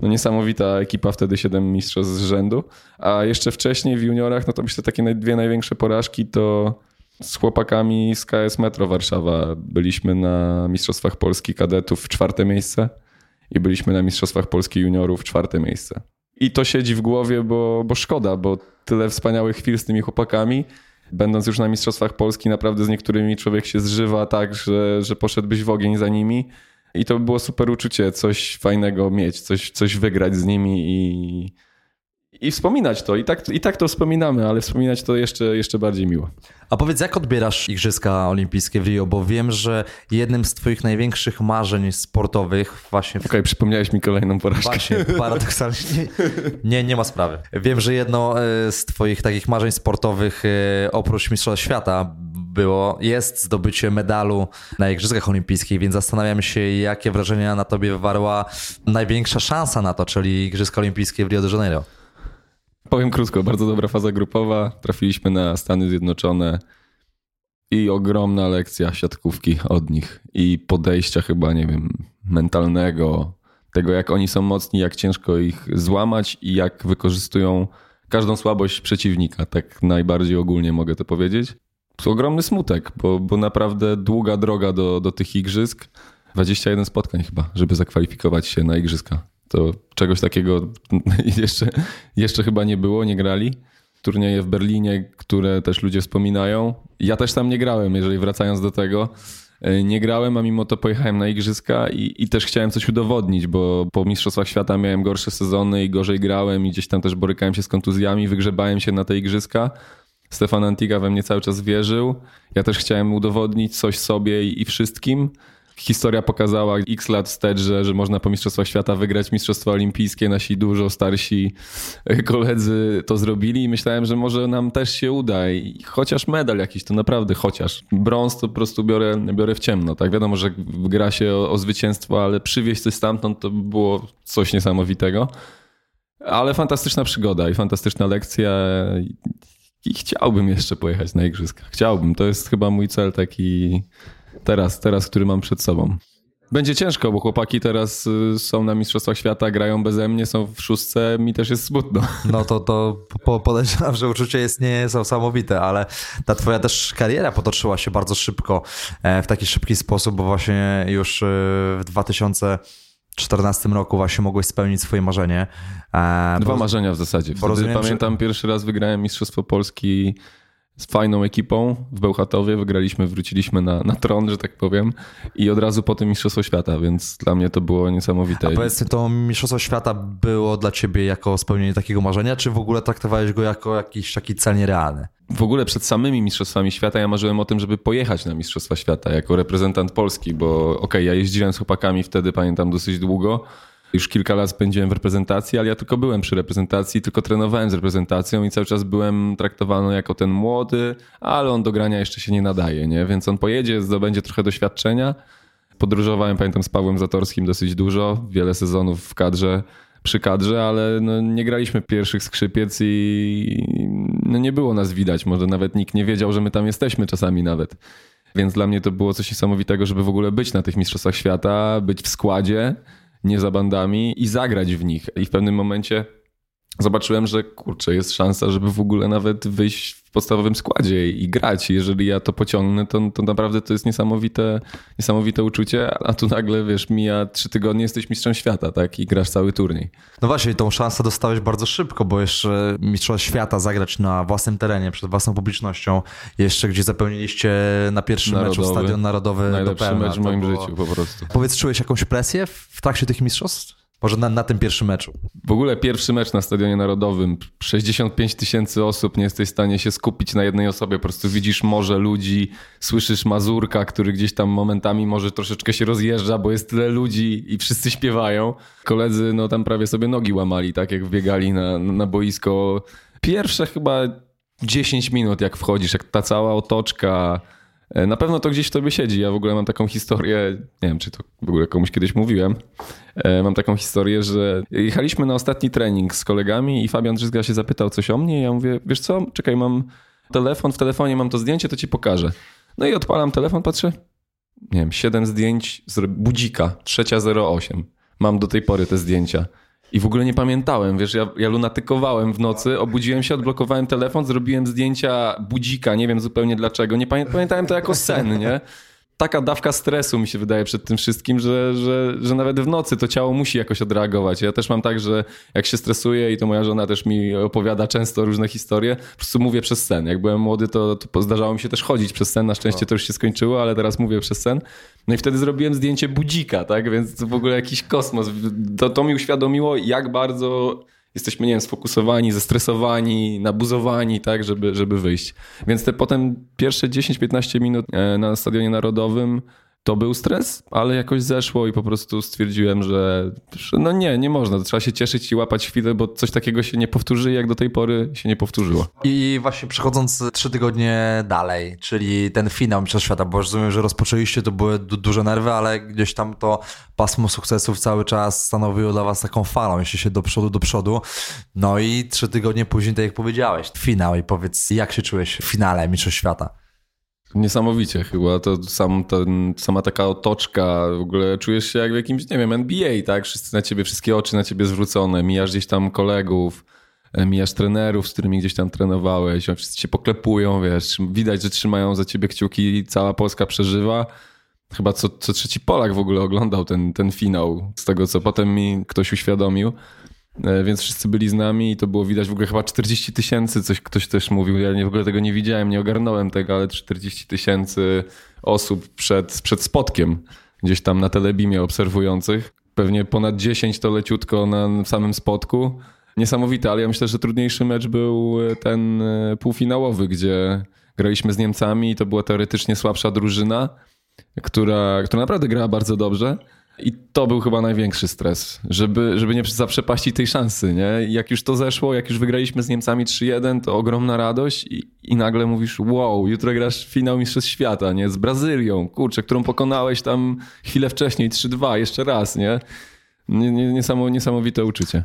No niesamowita ekipa, wtedy 7 mistrzostw z rzędu. A jeszcze wcześniej w juniorach, no to myślę takie dwie największe porażki to z chłopakami z KS Metro Warszawa byliśmy na Mistrzostwach Polski kadetów w czwarte miejsce i byliśmy na Mistrzostwach Polski juniorów w czwarte miejsce. I to siedzi w głowie, bo, bo szkoda, bo tyle wspaniałych chwil z tymi chłopakami. Będąc już na Mistrzostwach Polski, naprawdę z niektórymi człowiek się zżywa tak, że, że poszedłbyś w ogień za nimi. I to by było super uczucie, coś fajnego mieć, coś, coś wygrać z nimi i, i wspominać to. I tak, I tak to wspominamy, ale wspominać to jeszcze, jeszcze bardziej miło. A powiedz, jak odbierasz Igrzyska Olimpijskie w Rio? Bo wiem, że jednym z twoich największych marzeń sportowych właśnie... W... Okej, okay, przypomniałeś mi kolejną porażkę. Właśnie, paradoksalnie. Nie, nie ma sprawy. Wiem, że jedno e, z twoich takich marzeń sportowych e, oprócz Mistrzostw Świata było, jest zdobycie medalu na Igrzyskach Olimpijskich, więc zastanawiam się, jakie wrażenia na tobie wywarła największa szansa na to, czyli Igrzyska Olimpijskie w Rio de Janeiro. Powiem krótko, bardzo dobra faza grupowa. Trafiliśmy na Stany Zjednoczone i ogromna lekcja siatkówki od nich i podejścia chyba, nie wiem, mentalnego, tego jak oni są mocni, jak ciężko ich złamać i jak wykorzystują każdą słabość przeciwnika. Tak najbardziej ogólnie mogę to powiedzieć. To ogromny smutek, bo, bo naprawdę długa droga do, do tych igrzysk. 21 spotkań chyba, żeby zakwalifikować się na igrzyska. To czegoś takiego [laughs] jeszcze, jeszcze chyba nie było, nie grali. Turnieje w Berlinie, które też ludzie wspominają. Ja też tam nie grałem, jeżeli wracając do tego. E, nie grałem, a mimo to pojechałem na igrzyska i, i też chciałem coś udowodnić, bo po Mistrzostwach Świata miałem gorsze sezony i gorzej grałem i gdzieś tam też borykałem się z kontuzjami, wygrzebałem się na te igrzyska. Stefan Antiga we mnie cały czas wierzył. Ja też chciałem udowodnić coś sobie i, i wszystkim historia pokazała x lat wstecz, że, że można po Mistrzostwach Świata wygrać Mistrzostwa Olimpijskie. Nasi dużo starsi [laughs] koledzy to zrobili i myślałem, że może nam też się uda. I chociaż medal jakiś, to naprawdę chociaż. Brąz to po prostu biorę, biorę w ciemno. Tak wiadomo, że gra się o, o zwycięstwo, ale przywieźć coś stamtąd to było coś niesamowitego. Ale fantastyczna przygoda i fantastyczna lekcja. I chciałbym jeszcze pojechać na Igrzyska. Chciałbym. To jest chyba mój cel taki teraz, teraz, który mam przed sobą. Będzie ciężko, bo chłopaki teraz y, są na Mistrzostwach Świata, grają beze mnie, są w szóstce, mi też jest smutno. No to, to po, podejrzewam, że uczucie jest niesamowite, ale ta twoja też kariera potoczyła się bardzo szybko, e, w taki szybki sposób, bo właśnie już e, w 2014 roku właśnie mogłeś spełnić swoje marzenie. E, Dwa bo, marzenia w zasadzie. Wtedy rozumiem, pamiętam, że... pierwszy raz wygrałem Mistrzostwo Polski z fajną ekipą w Bełchatowie. Wygraliśmy, wróciliśmy na, na tron, że tak powiem. I od razu po tym Mistrzostwo Świata, więc dla mnie to było niesamowite. A powiedzmy, to Mistrzostwo Świata było dla ciebie jako spełnienie takiego marzenia, czy w ogóle traktowałeś go jako jakiś taki cel nierealny? W ogóle przed samymi Mistrzostwami Świata ja marzyłem o tym, żeby pojechać na Mistrzostwa Świata jako reprezentant Polski, bo okej, okay, ja jeździłem z chłopakami wtedy, pamiętam, dosyć długo, już kilka lat spędziłem w reprezentacji, ale ja tylko byłem przy reprezentacji, tylko trenowałem z reprezentacją i cały czas byłem traktowany jako ten młody, ale on do grania jeszcze się nie nadaje, nie? Więc on pojedzie, zdobędzie trochę doświadczenia. Podróżowałem, pamiętam, z Pawłem Zatorskim dosyć dużo, wiele sezonów w kadrze, przy kadrze, ale no, nie graliśmy pierwszych skrzypiec i no, nie było nas widać. Może nawet nikt nie wiedział, że my tam jesteśmy czasami nawet. Więc dla mnie to było coś niesamowitego, żeby w ogóle być na tych Mistrzostwach Świata, być w składzie nie za bandami i zagrać w nich. I w pewnym momencie zobaczyłem, że kurczę, jest szansa, żeby w ogóle nawet wyjść w podstawowym składzie i grać. Jeżeli ja to pociągnę, to, to naprawdę to jest niesamowite, niesamowite uczucie, a tu nagle, wiesz, mija trzy tygodnie, jesteś mistrzem świata, tak? I grasz cały turniej. No właśnie, tą szansę dostałeś bardzo szybko, bo jeszcze mistrzostw świata zagrać na własnym terenie, przed własną publicznością, jeszcze gdzie zapełniliście na pierwszym Narodowy. meczu Stadion Narodowy Najlepszy mecz w moim było... życiu po prostu. Powiedz, czułeś jakąś presję w trakcie tych mistrzostw? Może na, na tym pierwszym meczu. W ogóle pierwszy mecz na Stadionie Narodowym. 65 tysięcy osób, nie jesteś w stanie się skupić na jednej osobie. Po prostu widzisz morze ludzi, słyszysz Mazurka, który gdzieś tam momentami może troszeczkę się rozjeżdża, bo jest tyle ludzi i wszyscy śpiewają. Koledzy no tam prawie sobie nogi łamali, tak jak biegali na, na boisko. Pierwsze chyba 10 minut jak wchodzisz, jak ta cała otoczka na pewno to gdzieś w tobie siedzi. Ja w ogóle mam taką historię, nie wiem, czy to w ogóle komuś kiedyś mówiłem. E, mam taką historię, że jechaliśmy na ostatni trening z kolegami i Fabian Drzyzga się zapytał coś o mnie. I ja mówię, wiesz co, czekaj, mam telefon, w telefonie mam to zdjęcie, to ci pokażę. No i odpalam telefon, patrzę, nie wiem, siedem zdjęć z budzika, trzecia 08. Mam do tej pory te zdjęcia. I w ogóle nie pamiętałem, wiesz, ja, ja lunatykowałem w nocy, obudziłem się, odblokowałem telefon, zrobiłem zdjęcia budzika, nie wiem zupełnie dlaczego. Nie pamiętałem to jako sen, nie? Taka dawka stresu mi się wydaje przed tym wszystkim, że, że, że nawet w nocy to ciało musi jakoś odreagować. Ja też mam tak, że jak się stresuję i to moja żona też mi opowiada często różne historie, po prostu mówię przez sen. Jak byłem młody, to, to zdarzało mi się też chodzić przez sen. Na szczęście to już się skończyło, ale teraz mówię przez sen. No i wtedy zrobiłem zdjęcie budzika, tak? Więc w ogóle jakiś kosmos. To, to mi uświadomiło, jak bardzo jesteśmy, nie wiem, sfokusowani, zestresowani, nabuzowani, tak, żeby, żeby wyjść. Więc te potem pierwsze 10-15 minut e, na Stadionie Narodowym to był stres, ale jakoś zeszło i po prostu stwierdziłem, że, no nie, nie można. Trzeba się cieszyć i łapać chwilę, bo coś takiego się nie powtórzy, jak do tej pory się nie powtórzyło. I właśnie przechodząc trzy tygodnie dalej, czyli ten finał Mistrzostw Świata, bo rozumiem, że rozpoczęliście, to były du duże nerwy, ale gdzieś tam to pasmo sukcesów cały czas stanowiło dla was taką falą, jeśli się do przodu, do przodu. No i trzy tygodnie później, tak jak powiedziałeś, finał i powiedz, jak się czułeś w finale Mistrzostw Świata? Niesamowicie chyba, to sam ten, sama taka otoczka, w ogóle czujesz się jak w jakimś, nie wiem, NBA, tak? Wszyscy na ciebie, wszystkie oczy na ciebie zwrócone, mijasz gdzieś tam kolegów, e, mijasz trenerów, z którymi gdzieś tam trenowałeś, wszyscy cię poklepują, wiesz, widać, że trzymają za ciebie kciuki, cała Polska przeżywa. Chyba co, co trzeci Polak w ogóle oglądał ten, ten finał, z tego co potem mi ktoś uświadomił. E, więc wszyscy byli z nami i to było widać w ogóle chyba 40 tysięcy, coś ktoś też mówił, ja nie, w ogóle tego nie widziałem, nie ogarnąłem tego, ale 40 tysięcy osób przed, przed spotkiem, gdzieś tam na telebimie obserwujących. Pewnie ponad 10 to leciutko na samym spotku. Niesamowite, ale ja myślę, że trudniejszy mecz był ten e, półfinałowy, gdzie graliśmy z Niemcami i to była teoretycznie słabsza drużyna, która, która naprawdę grała bardzo dobrze i to był chyba największy stres, żeby, żeby nie zaprzepaścić tej szansy, nie? jak już to zeszło, jak już wygraliśmy z Niemcami 3-1, to ogromna radość i, i nagle mówisz, wow, jutro grasz finał Mistrzostw Świata, nie? Z Brazylią, kurczę, którą pokonałeś tam chwilę wcześniej, 3-2, jeszcze raz, nie? Niesamowite uczucie.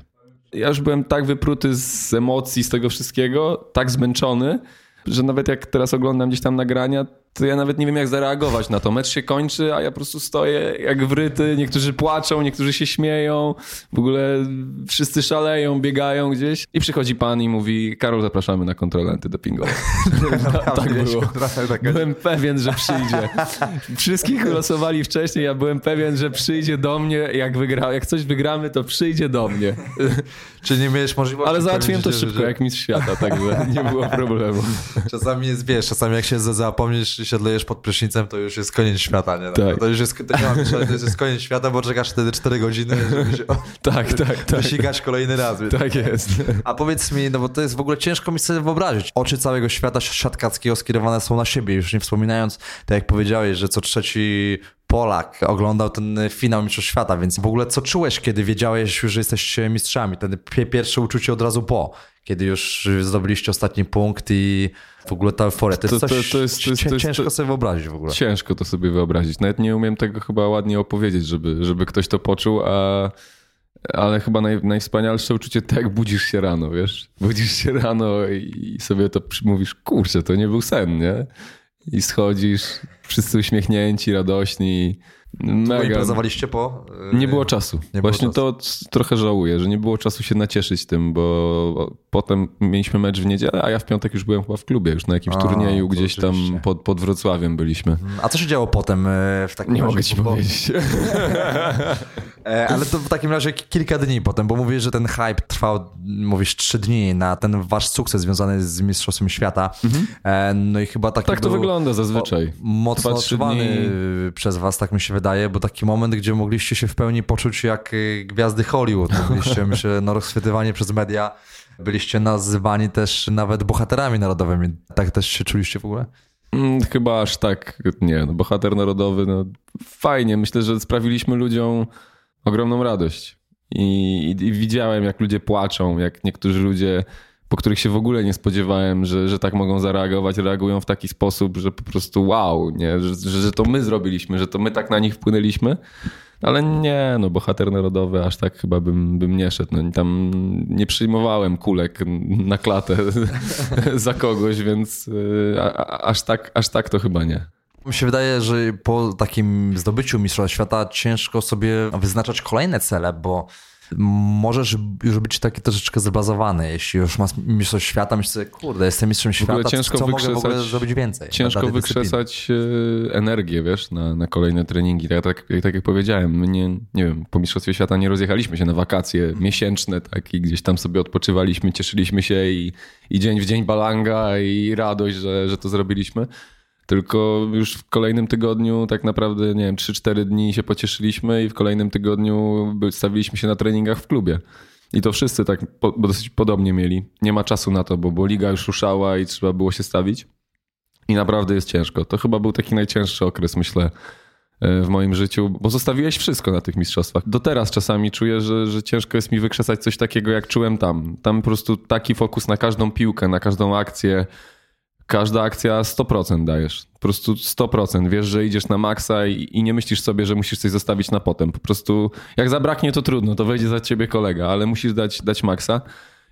Ja już byłem tak wypruty z emocji, z tego wszystkiego, tak zmęczony, że nawet jak teraz oglądam gdzieś tam nagrania, to ja nawet nie wiem jak zareagować na to. Mecz się kończy, a ja po prostu stoję jak wryty, niektórzy płaczą, niektórzy się śmieją, w ogóle wszyscy szaleją, biegają gdzieś i przychodzi pan i mówi, Karol zapraszamy na kontrolę antydopingową. [laughs] tak było. Byłem pewien, że przyjdzie. Wszystkich losowali wcześniej, ja byłem pewien, że przyjdzie do mnie, jak, wygra, jak coś wygramy, to przyjdzie do mnie. Czy nie miałeś możliwości... Ale załatwiłem to szybko, że... jak mistrz świata, także nie było problemu. Czasami jest, wiesz, czasami jak się zapomnisz odlejesz pod prysznicem, to już jest koniec świata, nie? Tak. To już jest, to nie mam, to jest koniec świata, bo czekasz wtedy 4 godziny, żeby się [laughs] tak, tak, tak. wysikać kolejny raz. Więc. Tak jest. A powiedz mi, no bo to jest w ogóle ciężko mi sobie wyobrazić. Oczy całego świata siatkackiego skierowane są na siebie, już nie wspominając, tak jak powiedziałeś, że co trzeci Polak oglądał ten finał Mistrzostw Świata, więc w ogóle co czułeś, kiedy wiedziałeś już, że jesteście mistrzami? Wtedy pierwsze uczucie od razu po, kiedy już zdobyliście ostatni punkt i w ogóle ta euforia. To, to, to, to jest, jest, ciężko sobie wyobrazić w ogóle. Ciężko to sobie wyobrazić. Nawet nie umiem tego chyba ładnie opowiedzieć, żeby, żeby ktoś to poczuł, a ale chyba naj, najwspanialsze uczucie to jak budzisz się rano, wiesz? Budzisz się rano i sobie to mówisz, kurczę, to nie był sen, nie? I schodzisz, wszyscy uśmiechnięci, radośni. Mega. Imprezowaliście po? Nie było czasu. Nie Właśnie było czasu. to trochę żałuję, że nie było czasu się nacieszyć tym, bo potem mieliśmy mecz w niedzielę, a ja w piątek już byłem chyba w klubie, już na jakimś a, turnieju gdzieś tam pod, pod Wrocławiem byliśmy. A co się działo potem e, w takim Nie razie? mogę ci bo... powiedzieć. [laughs] [laughs] E, ale to w takim razie kilka dni potem, bo mówisz, że ten hype trwał, mówisz, trzy dni na ten wasz sukces związany z Mistrzostwem Świata. Mhm. E, no i chyba taki Tak to wygląda zazwyczaj. Mocno odczuwany przez was, tak mi się wydaje, bo taki moment, gdzie mogliście się w pełni poczuć jak y, gwiazdy Hollywood. [laughs] Mogliście, myślę, no rozchwytywani przez media. Byliście nazywani też nawet bohaterami narodowymi. Tak też się czuliście w ogóle? Mm, chyba aż tak, nie. No, bohater narodowy, no fajnie. Myślę, że sprawiliśmy ludziom ogromną radość. I, i, I, widziałem, jak ludzie płaczą, jak niektórzy ludzie, po których się w ogóle nie spodziewałem, że, że tak mogą zareagować, reagują w taki sposób, że po prostu wow, nie? Że, że, to my zrobiliśmy, że to my tak na nich wpłynęliśmy. Ale nie, no bohater narodowy aż tak chyba bym, bym nie szedł. No, tam nie przyjmowałem kulek na klatę [laughs] za kogoś, więc y, a, a, aż, tak, aż tak to chyba nie. Mi się wydaje, że po takim zdobyciu Mistrzostwa Świata ciężko sobie wyznaczać kolejne cele, bo możesz już być taki troszeczkę zbazowany. Jeśli już masz mistrzostwo świata, myślisz sobie, kurde, jestem mistrzem świata, ciężko co mogę w ogóle zrobić więcej? Ciężko wykrzesać dyscypliny. energię, wiesz, na, na kolejne treningi. Tak, tak, tak jak powiedziałem, my nie, nie wiem, po mistrzostwie świata nie rozjechaliśmy się na wakacje miesięczne, tak, i gdzieś tam sobie odpoczywaliśmy, cieszyliśmy się i, i dzień w dzień balanga i radość, że, że to zrobiliśmy tylko już w kolejnym tygodniu tak naprawdę, nie wiem, 3-4 dni się pocieszyliśmy i w kolejnym tygodniu stawiliśmy się na treningach w klubie. I to wszyscy tak po, dosyć podobnie mieli. Nie ma czasu na to, bo, bo liga już ruszała i trzeba było się stawić. I naprawdę jest ciężko. To chyba był taki najcięższy okres, myślę, e, w moim życiu, bo zostawiłeś wszystko na tych mistrzostwach. Do teraz czasami czuję, że, że ciężko jest mi wykrzesać coś takiego, jak czułem tam. Tam po prostu taki fokus na każdą piłkę, na każdą akcję, każda akcja 100% dajesz. Po prostu 100%. Wiesz, że idziesz na maksa i, i, nie myślisz sobie, że musisz coś zostawić na potem. Po prostu jak zabraknie, to trudno, to wejdzie za ciebie kolega, ale musisz dać, dać maksa.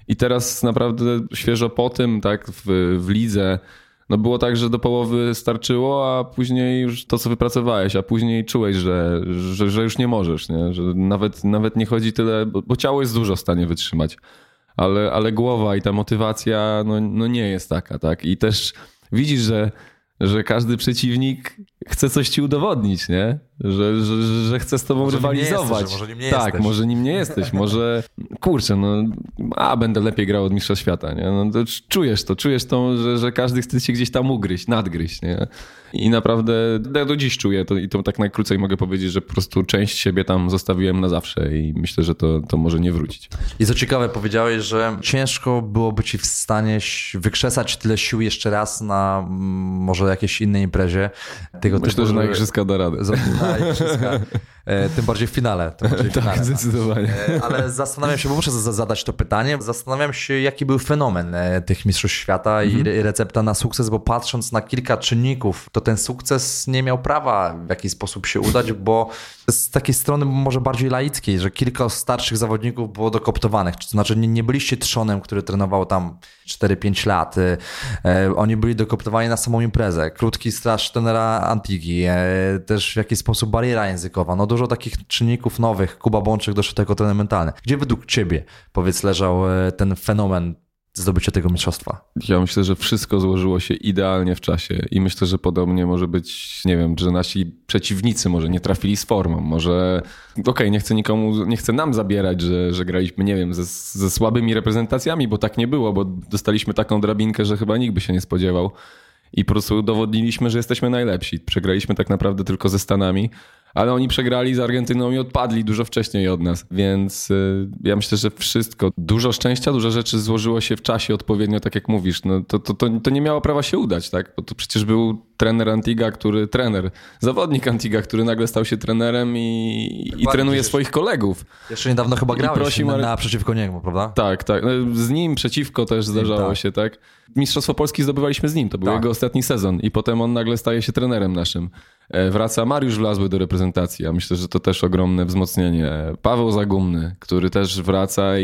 I teraz naprawdę świeżo po tym, tak, w, w lidze, no było tak, że do połowy starczyło, a później już to, co wypracowałeś, a później czułeś, że, że, że już nie możesz, nie? że nawet, nawet nie chodzi tyle, bo, bo ciało jest dużo w stanie wytrzymać ale, ale głowa i ta motywacja no, no nie jest taka, tak? I też widzisz, że, że każdy przeciwnik chce coś ci udowodnić, nie? Że, że, że chce z tobą może rywalizować. Jesteś, może nim nie tak, jesteś. może nim nie jesteś, może kurczę, no a będę lepiej grał od mistrza świata, nie? No, to czujesz to, czujesz to, że, że każdy chce cię gdzieś tam ugryźć, nadgryźć, nie? I naprawdę ja do dziś czuję to i to tak najkrócej mogę powiedzieć, że po prostu część siebie tam zostawiłem na zawsze i myślę, że to, to może nie wrócić. I co ciekawe, powiedziałeś, że ciężko byłoby ci w stanie wykrzesać tyle sił jeszcze raz na mm, może jakiejś innej imprezie. Tego myślę, typu, że na igrzyska da radę. Na igrzyska. E, tym bardziej w finale. Tym bardziej w tak, finale, zdecydowanie. E, ale zastanawiam się, bo muszę zadać to pytanie, zastanawiam się, jaki był fenomen e, tych Mistrzostw Świata i Mhm. recepta na sukces, bo patrząc na kilka czynników, to ten sukces nie miał prawa w jakiś sposób się udać, [laughs] bo z takiej strony może bardziej laickiej, że kilka starszych zawodników było dokoptowanych, to znaczy nie, nie byliście trzonem, który trenował tam 4-5 lat. Oni byli dokoptowani na samą imprezę. Krótki straż trenera Antigi, też w jakiś sposób bariera językowa. No dużo takich czynników nowych. Kuba Bączyk doszedł jako trener mentalny. Gdzie według ciebie, powiedz, leżał e, ten fenomen zdobycia tego mistrzostwa? Ja myślę, że wszystko złożyło się idealnie w czasie i myślę, że podobnie może być, nie wiem, że nasi przeciwnicy może nie trafili z formą, może okej, okay, nie chcę nikomu, nie chcę nam zabierać, że, że graliśmy, nie wiem, ze, ze słabymi reprezentacjami, bo tak nie było, bo dostaliśmy taką drabinkę, że chyba nikt by się nie spodziewał i po prostu udowodniliśmy, że jesteśmy najlepsi. Przegraliśmy tak naprawdę tylko ze Stanami, ale oni przegrali z Argentyną i odpadli dużo wcześniej od nas, więc y, ja myślę, że wszystko, dużo szczęścia, dużo rzeczy złożyło się w czasie odpowiednio, tak jak mówisz. No, to, to, to, to nie miało prawa się udać, tak? Bo to przecież był trener Antiga, który, trener, zawodnik Antiga, który nagle stał się trenerem i, i trenuje swoich kolegów. Jeszcze niedawno chyba grałeś na przeciwko niemu, prawda? Tak, tak. No, Z nim przeciwko też zdarzało tak. się, tak? Mistrzostwo Polski zdobywaliśmy z nim, to był Tak. jego ostatni sezon i potem on nagle staje się trenerem naszym. E, Wraca Mariusz Wlazły do reprezentacji, ja myślę, że to też ogromne wzmocnienie. Paweł Zagumny, który też wraca i,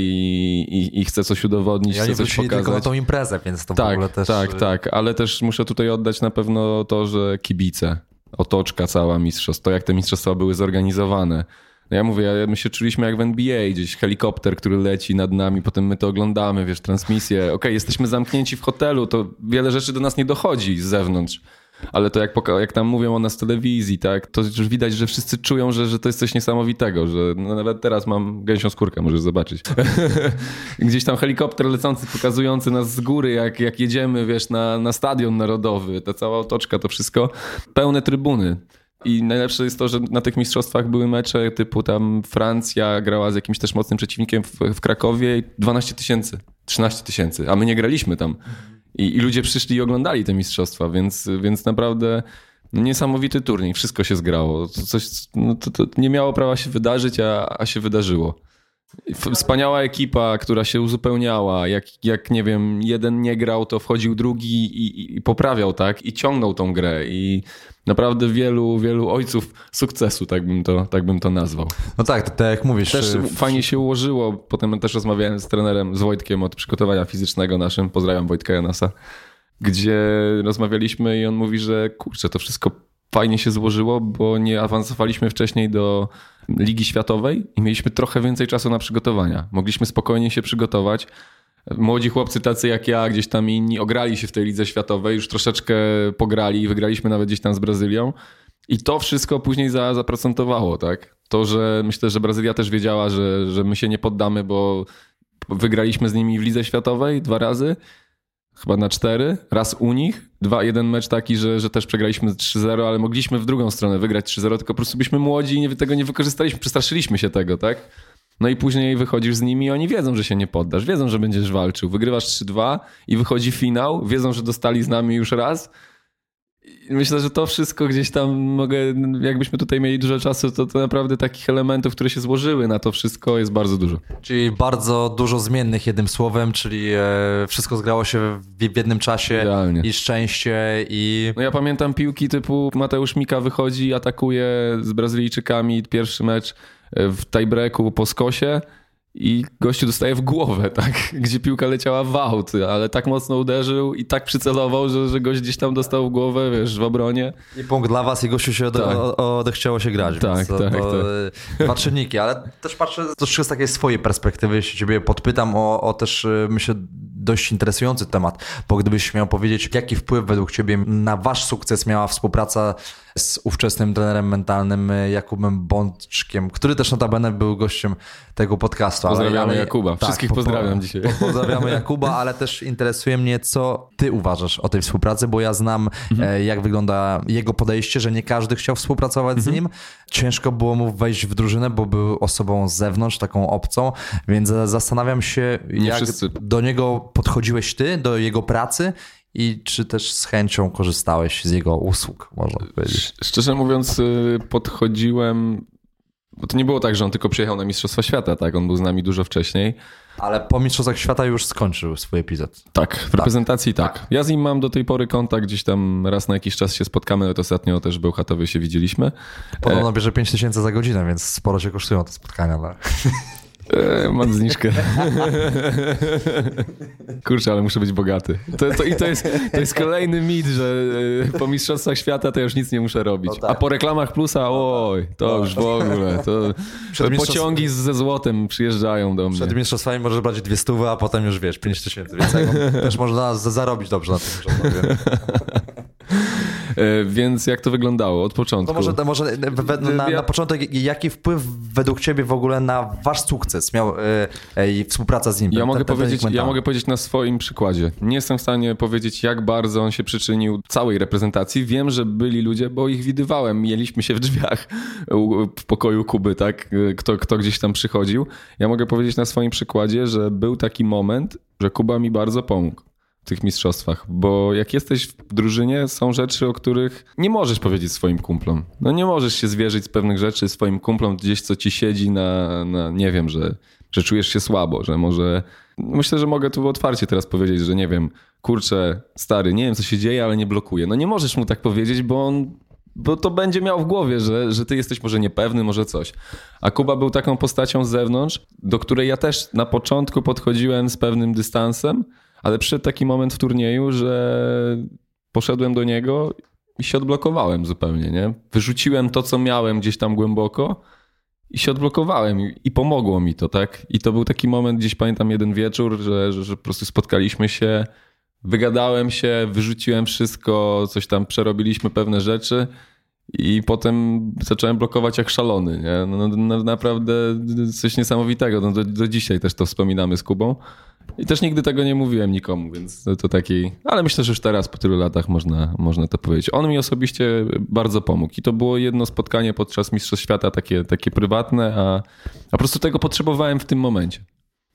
i, i chce coś udowodnić, oni chce coś wrócili tylko na pokazać. tą imprezę, więc to w Tak, ogóle też... tak, y, tak, ale też muszę tutaj oddać na pewno to, że kibice, otoczka cała mistrzostw, to jak te mistrzostwa były zorganizowane. No ja mówię, my się czuliśmy jak w NBA, gdzieś helikopter, który leci nad nami, potem my to oglądamy, wiesz, transmisję. Okej, jesteśmy zamknięci w hotelu, to wiele rzeczy do nas nie dochodzi z zewnątrz. Ale to jak, jak tam mówią o nas w telewizji, tak, to już widać, że wszyscy czują, że, że to jest coś niesamowitego, że no nawet teraz mam gęsią skórkę, możesz zobaczyć. [laughs] Gdzieś tam helikopter lecący, pokazujący nas z góry, jak, jak jedziemy, wiesz, na, na stadion narodowy, ta cała otoczka, to wszystko, pełne trybuny. I najlepsze jest to, że na tych mistrzostwach były mecze typu tam Francja grała z jakimś też mocnym przeciwnikiem w, w Krakowie i 12 tysięcy, 13 tysięcy, a my nie graliśmy tam. I, I ludzie przyszli i oglądali te mistrzostwa, więc, więc naprawdę niesamowity turniej, wszystko się zgrało. Coś, no to, to nie miało prawa się wydarzyć, a, a się wydarzyło. Wspaniała ekipa, która się uzupełniała. Jak, jak nie wiem, jeden nie grał, to wchodził drugi i, i, poprawiał, tak? I ciągnął tą grę. I naprawdę wielu, wielu ojców sukcesu, tak bym to, tak bym to nazwał. No tak, tak jak mówisz... Też y, fajnie się ułożyło. Potem też rozmawiałem z trenerem, z Wojtkiem od przygotowania fizycznego naszym. Pozdrawiam Wojtka Janasa. Gdzie rozmawialiśmy i on mówi, że kurczę, to wszystko fajnie się złożyło, bo nie awansowaliśmy wcześniej do Ligi Światowej i mieliśmy trochę więcej czasu na przygotowania. Mogliśmy spokojnie się przygotować. Młodzi chłopcy tacy jak ja, gdzieś tam inni ograli się w tej lidze światowej, już troszeczkę pograli, wygraliśmy nawet gdzieś tam z Brazylią. I to wszystko później za, zaprocentowało, tak? To, że myślę, że Brazylia też wiedziała, że, że my się nie poddamy, bo wygraliśmy z nimi w lidze światowej dwa razy, chyba na cztery, raz u nich, dwa, jeden mecz taki, że, że też przegraliśmy 3-0, ale mogliśmy w drugą stronę wygrać 3-0, tylko po prostu byliśmy młodzi i nie, tego nie wykorzystaliśmy, przestraszyliśmy się tego, tak? No i później wychodzisz z nimi i oni wiedzą, że się nie poddasz, wiedzą, że będziesz walczył. Wygrywasz 3-2 i wychodzi finał, wiedzą, że dostali z nami już raz. Myślę, że to wszystko gdzieś tam mogę, jakbyśmy tutaj mieli dużo czasu, to, to naprawdę takich elementów, które się złożyły na to wszystko jest bardzo dużo. Czyli bardzo dużo zmiennych jednym słowem, czyli e, wszystko zgrało się w, jednym czasie i szczęście i... No ja pamiętam piłki typu Mateusz Mika wychodzi, atakuje z Brazylijczykami pierwszy mecz w tiebreaku po skosie i gościu dostaje w głowę, [laughs] tak? Gdzie piłka leciała w aut, ale tak mocno uderzył i tak przycelował, że, że gość gdzieś tam dostał w głowę, wiesz, w obronie. I punkt dla was i gościu się ode, Tak. odechciało się grać. Tak, więc to, tak, to, e, Dwa czynniki, ale też patrzę troszeczkę z takiej swojej perspektywy, jeśli ciebie podpytam o, o też, e, myślę, dość interesujący temat, bo gdybyś miał powiedzieć, jaki wpływ według ciebie na wasz sukces miała współpraca z ówczesnym trenerem mentalnym e, Jakubem Bączkiem, który też notabene był gościem tego podcastu. Pozdrawiamy ale- Jakuba. Wszystkich pozdrawiam dzisiaj. po- Pozdrawiamy Jakuba, ale też interesuje mnie, co ty uważasz o tej współpracy, bo ja znam, Mhm. e, jak wygląda jego podejście, że nie każdy chciał współpracować Mhm. z nim. Ciężko było mu wejść w drużynę, bo był osobą z zewnątrz, taką obcą, więc za- zastanawiam się, Nie jak wszyscy. do niego podchodziłeś ty, do jego pracy i czy też z chęcią korzystałeś z jego usług, można powiedzieć. Sz- Szczerze mówiąc, y, podchodziłem Bo to nie było tak, że on tylko przyjechał na Mistrzostwa Świata, tak? On był z nami dużo wcześniej. Ale po Mistrzostwach Świata już skończył swój epizod. Tak, w reprezentacji tak. tak. Ja z nim mam do tej pory kontakt, gdzieś tam raz na jakiś czas się spotkamy, nawet ostatnio też był Chatowy się widzieliśmy. Podobno bierze 5 tysięcy za godzinę, więc sporo się kosztują te spotkania. Ale... E, mam zniżkę. Kurczę, ale muszę być bogaty. To, to, I to jest, to jest kolejny mit, że e, po Mistrzostwach Świata to już nic nie muszę robić. No tak. A po reklamach Plusa, no oj, to no już w ogóle. To, to pociągi ze złotem przyjeżdżają do mnie. Przed Mistrzostwami możesz brać dwie stówy, a potem już wiesz, pięć tysięcy. Więc też można zarobić dobrze na tym. E, więc jak to wyglądało od początku? To może, to może na, na, początek, jaki wpływ według ciebie w ogóle na wasz sukces miał e, współpraca z nim? Ja, mogę powiedzieć, ja mogę powiedzieć na swoim przykładzie. Nie jestem w stanie powiedzieć, jak bardzo on się przyczynił całej reprezentacji. Wiem, że byli ludzie, bo ich widywałem. Mieliśmy się w drzwiach w pokoju Kuby, tak? Kto, kto gdzieś tam przychodził. Ja mogę powiedzieć na swoim przykładzie, że był taki moment, że Kuba mi bardzo pomógł tych mistrzostwach, bo jak jesteś w drużynie, są rzeczy, o których nie możesz powiedzieć swoim kumplom. No nie możesz się zwierzyć z pewnych rzeczy swoim kumplom gdzieś, co ci siedzi na, na nie wiem, że, że czujesz się słabo, że może... Myślę, że mogę tu otwarcie teraz powiedzieć, że nie wiem, kurczę, stary, nie wiem, co się dzieje, ale nie blokuję. No nie możesz mu tak powiedzieć, bo on bo to będzie miał w głowie, że, że ty jesteś może niepewny, może coś. A Kuba był taką postacią z zewnątrz, do której ja też na początku podchodziłem z pewnym dystansem, ale przyszedł taki moment w turnieju, że poszedłem do niego i się odblokowałem zupełnie, nie? Wyrzuciłem to, co miałem gdzieś tam głęboko i się odblokowałem i pomogło mi to, tak? I to był taki moment, gdzieś pamiętam jeden wieczór, że, że, że po prostu spotkaliśmy się, wygadałem się, wyrzuciłem wszystko, coś tam przerobiliśmy pewne rzeczy i potem zacząłem blokować jak szalony, nie? No, no, no naprawdę coś niesamowitego. No, do, do dzisiaj też to wspominamy z Kubą. I też nigdy tego nie mówiłem nikomu, więc to, to taki. Ale myślę, że już teraz po tylu latach można, można to powiedzieć. On mi osobiście bardzo pomógł. I to było jedno spotkanie podczas Mistrzostw Świata, takie, takie prywatne, a, a po prostu tego potrzebowałem w tym momencie.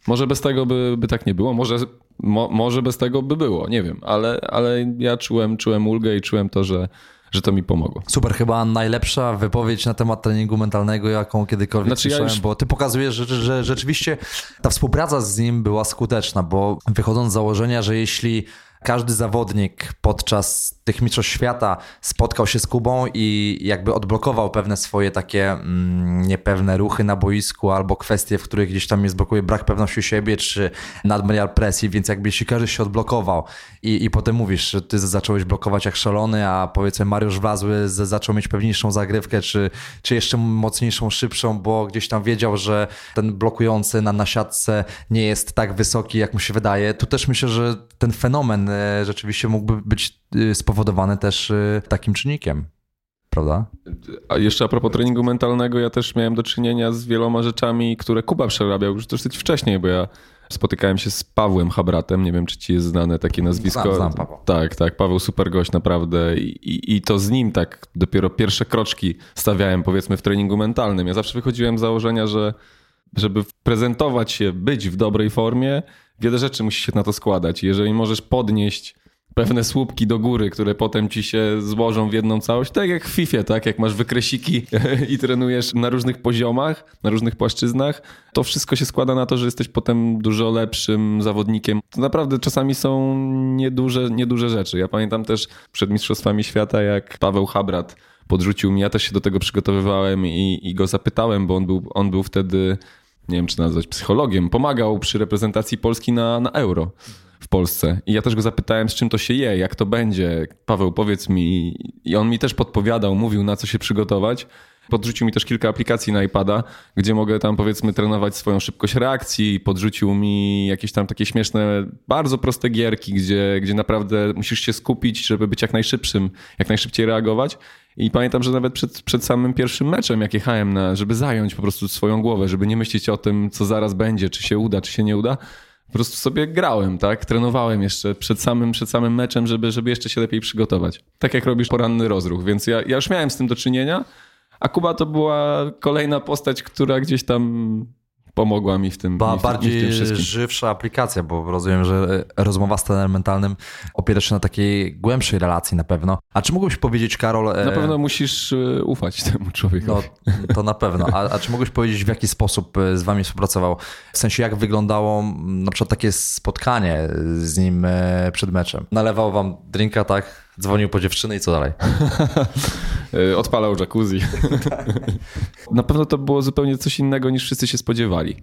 Może bez tego by, by tak nie było, może, mo, może bez tego by było, nie wiem, ale, ale ja czułem, czułem ulgę i czułem to, że, że to mi pomogło. Super, chyba najlepsza wypowiedź na temat treningu mentalnego, jaką kiedykolwiek znaczy, słyszałem, ja już... bo ty pokazujesz, że, że rzeczywiście ta współpraca z nim była skuteczna, bo wychodząc z założenia, że jeśli każdy zawodnik podczas tych mistrzostw świata spotkał się z Kubą i jakby odblokował pewne swoje takie mm, niepewne ruchy na boisku albo kwestie, w których gdzieś tam jest blokuje brak pewności siebie czy nadmiar presji, więc jakby jeśli każdy się odblokował i, i potem mówisz, że ty zacząłeś blokować jak szalony, a powiedzmy Mariusz Wlazły zaczął mieć pewniejszą zagrywkę, czy, czy jeszcze mocniejszą, szybszą, bo gdzieś tam wiedział, że ten blokujący na, na siatce nie jest tak wysoki, jak mu się wydaje. Tu też myślę, że ten fenomen e, rzeczywiście mógłby być e, spowodowany też e, takim czynnikiem prawda? A jeszcze a propos treningu mentalnego, ja też miałem do czynienia z wieloma rzeczami, które Kuba przerabiał już dosyć wcześniej, bo ja spotykałem się z Pawłem Habratem, nie wiem, czy ci jest znane takie nazwisko. Znam, znam Paweł. Tak, tak, Paweł super gość naprawdę I, i, i to z nim tak dopiero pierwsze kroczki stawiałem powiedzmy w treningu mentalnym. Ja zawsze wychodziłem z założenia, że żeby prezentować się, być w dobrej formie, wiele rzeczy musi się na to składać. Jeżeli możesz podnieść pewne słupki do góry, które potem ci się złożą w jedną całość, tak jak w FIFA, tak? Jak masz wykresiki [laughs] i trenujesz na różnych poziomach, na różnych płaszczyznach, to wszystko się składa na to, że jesteś potem dużo lepszym zawodnikiem. To naprawdę czasami są nieduże, nieduże rzeczy. Ja pamiętam też przed Mistrzostwami Świata, jak Paweł Habrat podrzucił mi, ja też się do tego przygotowywałem i, i go zapytałem, bo on był, on był wtedy, nie wiem czy nazwać psychologiem, pomagał przy reprezentacji Polski na, na Euro w Polsce. I ja też go zapytałem, z czym to się je, jak to będzie. Paweł, powiedz mi. I on mi też podpowiadał, mówił, na co się przygotować. Podrzucił mi też kilka aplikacji na iPada, gdzie mogę tam powiedzmy trenować swoją szybkość reakcji. Podrzucił mi jakieś tam takie śmieszne, bardzo proste gierki, gdzie, gdzie naprawdę musisz się skupić, żeby być jak najszybszym, jak najszybciej reagować. I pamiętam, że nawet przed, przed samym pierwszym meczem, jak jechałem, na, żeby zająć po prostu swoją głowę, żeby nie myśleć o tym, co zaraz będzie, czy się uda, czy się nie uda, po prostu sobie grałem, tak? Trenowałem jeszcze przed samym, przed samym meczem, żeby, żeby jeszcze się lepiej przygotować. Tak jak robisz poranny rozruch, więc ja, ja już miałem z tym do czynienia, a Kuba to była kolejna postać, która gdzieś tam pomogła mi w tym. Ba, mi w, bardziej mi w tym żywsza aplikacja, bo rozumiem, że rozmowa z trenerem mentalnym opiera się na takiej głębszej relacji na pewno. A czy mógłbyś powiedzieć, Karol... Na pewno musisz e, ufać temu człowiekowi. No, to na pewno. A, a czy mógłbyś powiedzieć, w jaki sposób e, z wami współpracował? W sensie, jak wyglądało na przykład takie spotkanie z nim e, przed meczem? Nalewał wam drinka, tak? Dzwonił po dziewczynę i co dalej? [laughs] Odpalał jacuzzi. [laughs] na pewno to było zupełnie coś innego niż wszyscy się spodziewali.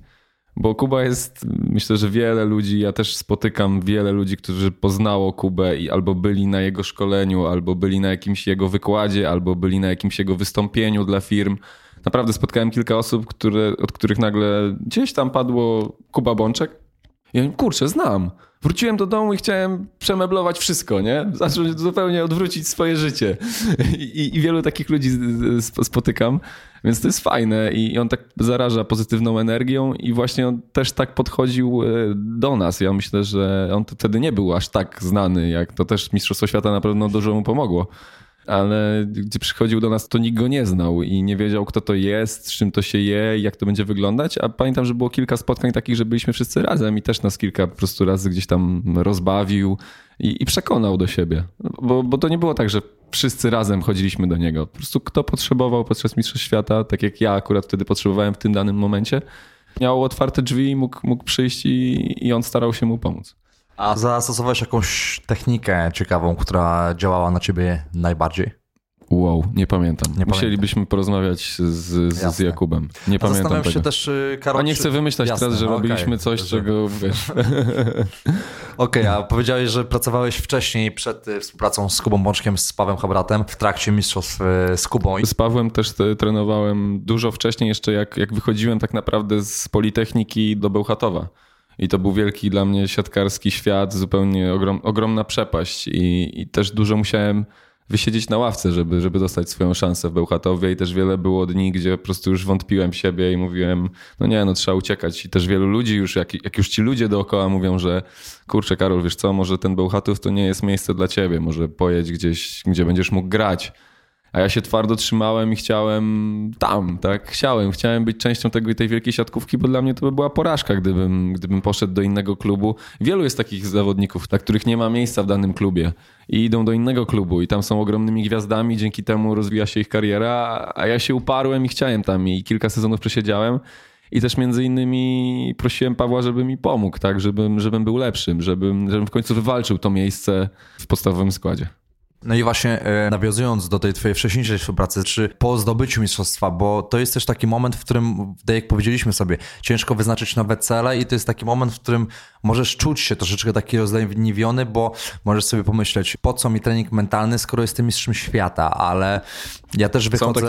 Bo Kuba jest, myślę, że wiele ludzi, ja też spotykam wiele ludzi, którzy poznało Kubę i albo byli na jego szkoleniu, albo byli na jakimś jego wykładzie, albo byli na jakimś jego wystąpieniu dla firm. Naprawdę spotkałem kilka osób, które, od których nagle gdzieś tam padło Kuba Bączek. I ja kurczę, znam. Wróciłem do domu i chciałem przemeblować wszystko, nie? Zacząć zupełnie odwrócić swoje życie. I, i wielu takich ludzi spotykam, więc to jest fajne i on tak zaraża pozytywną energią i właśnie on też tak podchodził e, do nas. Ja myślę, że on wtedy nie był aż tak znany, jak to też Mistrzostwo Świata na pewno dużo mu pomogło ale gdzie przychodził do nas, to nikt go nie znał i nie wiedział, kto to jest, z czym to się je, jak to będzie wyglądać. A pamiętam, że było kilka spotkań takich, że byliśmy wszyscy razem i też nas kilka po prostu razy gdzieś tam rozbawił i, i przekonał do siebie. Bo, bo to nie było tak, że wszyscy razem chodziliśmy do niego. Po prostu kto potrzebował podczas Mistrzostw Świata, tak jak ja akurat wtedy potrzebowałem w tym danym momencie, miał otwarte drzwi, mógł, mógł przyjść i, i on starał się mu pomóc. A zastosowałeś jakąś technikę ciekawą, która działała na ciebie najbardziej? Wow, nie pamiętam. Nie Musielibyśmy pamiętam. porozmawiać z, z, z, Jakubem. Nie A pamiętam tego. się też, y, Karol, A nie chcę wymyślać Jasne, teraz, że okay. robiliśmy coś, czego wiesz. [laughs] Okej, okay, a powiedziałeś, że pracowałeś wcześniej przed y, współpracą z Kubą Bączkiem, z Pawłem Habratem w trakcie mistrzostw y, z Kubą. Z Pawłem też trenowałem dużo wcześniej, jeszcze jak, jak wychodziłem tak naprawdę z Politechniki do Bełchatowa. I to był wielki dla mnie siatkarski świat, zupełnie ogrom, ogromna przepaść. I, I, też dużo musiałem wysiedzieć na ławce, żeby, żeby dostać swoją szansę w Bełchatowie. I też wiele było dni, gdzie po prostu już wątpiłem w siebie i mówiłem, no nie, no trzeba uciekać. I też wielu ludzi już, jak, jak już ci ludzie dookoła mówią, że kurczę Karol, wiesz co, może ten Bełchatów to nie jest miejsce dla ciebie, może pojedź gdzieś, gdzie będziesz mógł grać a ja się twardo trzymałem i chciałem tam, tak? Chciałem, chciałem być częścią tego tej wielkiej siatkówki, bo dla mnie to by była porażka, gdybym, gdybym poszedł do innego klubu. Wielu jest takich zawodników, dla których nie ma miejsca w danym klubie i idą do innego klubu i tam są ogromnymi gwiazdami, dzięki temu rozwija się ich kariera, a ja się uparłem i chciałem tam i kilka sezonów przesiedziałem. I też między innymi prosiłem Pawła, żeby mi pomógł, tak, żebym, żebym był lepszym, żebym, żebym w końcu wywalczył to miejsce w podstawowym składzie. No i właśnie e, nawiązując do tej twojej wcześniejszej współpracy, czy po zdobyciu mistrzostwa, bo to jest też taki moment, w którym, tak jak powiedzieliśmy sobie, ciężko wyznaczyć nowe cele i to jest taki moment, w którym możesz czuć się troszeczkę taki rozleniwiony, bo możesz sobie pomyśleć, po co mi trening mentalny, skoro jestem mistrzem świata, ale ja też wychodzę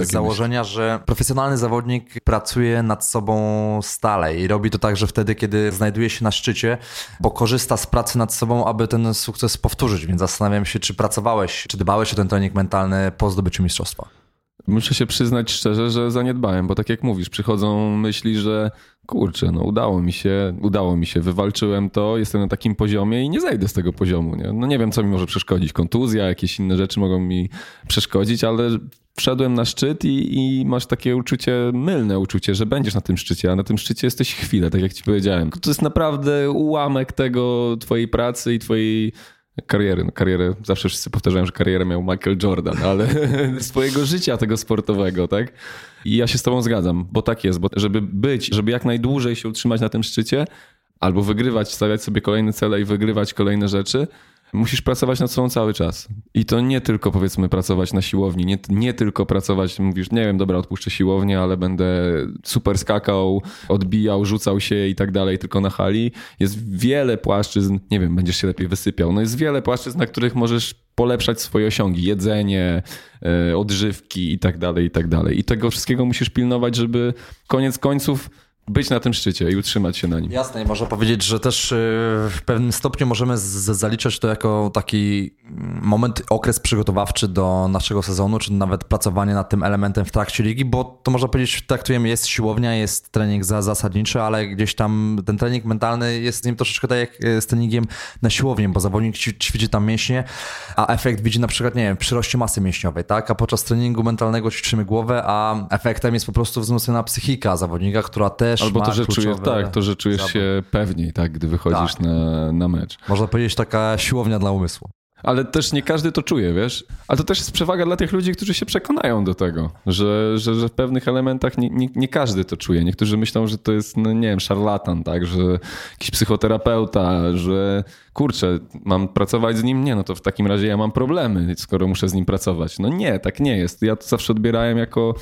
z założenia, myśli. że profesjonalny zawodnik pracuje nad sobą stale i robi to także wtedy, kiedy znajduje się na szczycie, bo korzysta z pracy nad sobą, aby ten sukces powtórzyć, więc zastanawiam się, czy pracowałeś, czy dbałeś o ten trening mentalny po zdobyciu mistrzostwa. Muszę się przyznać szczerze, że zaniedbałem, bo tak jak mówisz, przychodzą myśli, że kurczę, no udało mi się, udało mi się, wywalczyłem to, jestem na takim poziomie i nie zejdę z tego poziomu. Nie? No nie wiem, co mi może przeszkodzić. Kontuzja, jakieś inne rzeczy mogą mi przeszkodzić, ale wszedłem na szczyt i, i, masz takie uczucie, mylne uczucie, że będziesz na tym szczycie, a na tym szczycie jesteś chwilę, tak jak ci powiedziałem. To jest naprawdę ułamek tego twojej pracy i twojej kariery. No, karierę, zawsze wszyscy powtarzają, że karierę miał Michael Jordan, ale [laughs] swojego życia tego sportowego, tak? I ja się z tobą zgadzam, bo tak jest, bo żeby być, żeby jak najdłużej się utrzymać na tym szczycie, albo wygrywać, stawiać sobie kolejne cele i wygrywać kolejne rzeczy, musisz pracować nad sobą cały czas. I to nie tylko powiedzmy pracować na siłowni, nie, nie tylko pracować, mówisz, nie wiem, dobra, odpuszczę siłownię, ale będę super skakał, odbijał, rzucał się i tak dalej, tylko na hali. Jest wiele płaszczyzn, nie wiem, będziesz się lepiej wysypiał. No jest wiele płaszczyzn, na których możesz polepszać swoje osiągi, jedzenie, e, odżywki i tak dalej, i tak dalej. I tego wszystkiego musisz pilnować, żeby koniec końców być na tym szczycie i utrzymać się na nim. Jasne, i można powiedzieć, że też y, w pewnym stopniu możemy zaliczać to jako taki moment, okres przygotowawczy do naszego sezonu, czy nawet pracowanie nad tym elementem w trakcie ligi, bo to można powiedzieć, traktujemy, jest siłownia, jest trening za, zasadniczy, ale gdzieś tam ten trening mentalny jest nim troszeczkę tak jak y, z treningiem na siłowni, bo zawodnik ćwiczy tam mięśnie, a efekt widzi na przykład, nie wiem, przyroście masy mięśniowej, tak? A podczas treningu mentalnego ćwiczymy głowę, a efektem jest po prostu wzmocniona psychika zawodnika, która też Albo ma to, że czujesz, tak, to, że czujesz zawód. się pewniej, tak, gdy wychodzisz Tak. na, na mecz. Można powiedzieć taka siłownia dla umysłu. Ale też nie każdy to czuje, wiesz? Ale to też jest przewaga dla tych ludzi, którzy się przekonają do tego, że, że, że w pewnych elementach nie, nie, nie każdy to czuje. Niektórzy myślą, że to jest, no nie wiem, szarlatan, tak? Że jakiś psychoterapeuta, że kurczę, mam pracować z nim? Nie, no to w takim razie ja mam problemy, skoro muszę z nim pracować. No nie, tak nie jest. Ja to zawsze odbierałem jako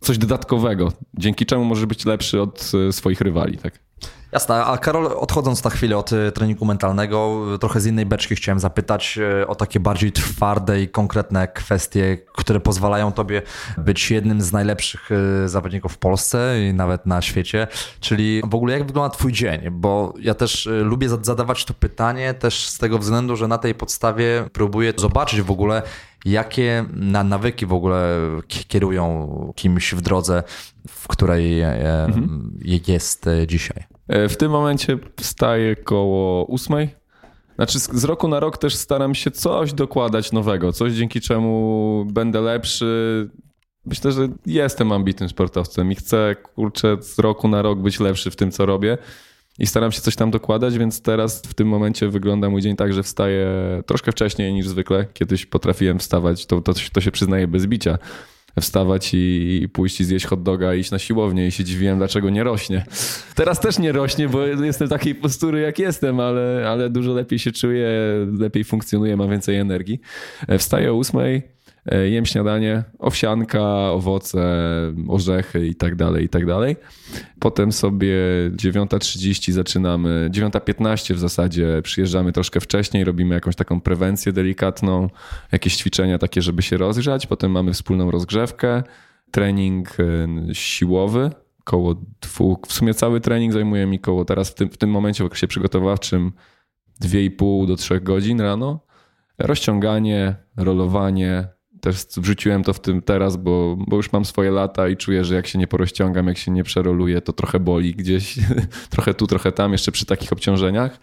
coś dodatkowego, dzięki czemu możesz być lepszy od e, swoich rywali, tak? Jasne, a Karol, odchodząc na chwilę od y, treningu mentalnego, trochę z innej beczki chciałem zapytać y, o takie bardziej twarde i konkretne kwestie, które pozwalają tobie być jednym z najlepszych zawodników w Polsce i nawet na świecie, czyli w ogóle jak wygląda twój dzień, bo ja też lubię zadawać to pytanie też z tego względu, że na tej podstawie próbuję zobaczyć w ogóle, jakie na nawyki w ogóle kierują kimś w drodze, w której mhm. jest dzisiaj. W tym momencie wstaję koło ósmej. Znaczy z roku na rok też staram się coś dokładać nowego, coś dzięki czemu będę lepszy. Myślę, że jestem ambitnym sportowcem i chcę, kurczę, z roku na rok być lepszy w tym, co robię. I staram się coś tam dokładać, więc teraz w tym momencie wygląda mój dzień tak, że wstaję troszkę wcześniej niż zwykle. Kiedyś potrafiłem wstawać, to, to, to się przyznaję bez bicia wstawać i, i pójść i zjeść hot doga iść na siłownię i się dziwiłem, dlaczego nie rośnie. Teraz też nie rośnie, bo jestem takiej postury jak jestem, ale, ale dużo lepiej się czuję, lepiej funkcjonuję, mam więcej energii. Wstaję o ósmej, jem śniadanie, owsianka, owoce, orzechy i tak dalej, i tak dalej. Potem sobie 9.30 zaczynamy, 9.15 w zasadzie przyjeżdżamy troszkę wcześniej, robimy jakąś taką prewencję delikatną, jakieś ćwiczenia takie, żeby się rozgrzać. Potem mamy wspólną rozgrzewkę, trening siłowy, koło dwóch, w sumie cały trening zajmuje mi koło teraz w tym, w tym momencie w okresie przygotowawczym 2,5 do 3 godzin rano. Rozciąganie, rolowanie, też wrzuciłem to w tym teraz, bo, bo już mam swoje lata i czuję, że jak się nie porozciągam, jak się nie przeroluję, to trochę boli gdzieś, [laughs] trochę tu, trochę tam, jeszcze przy takich obciążeniach.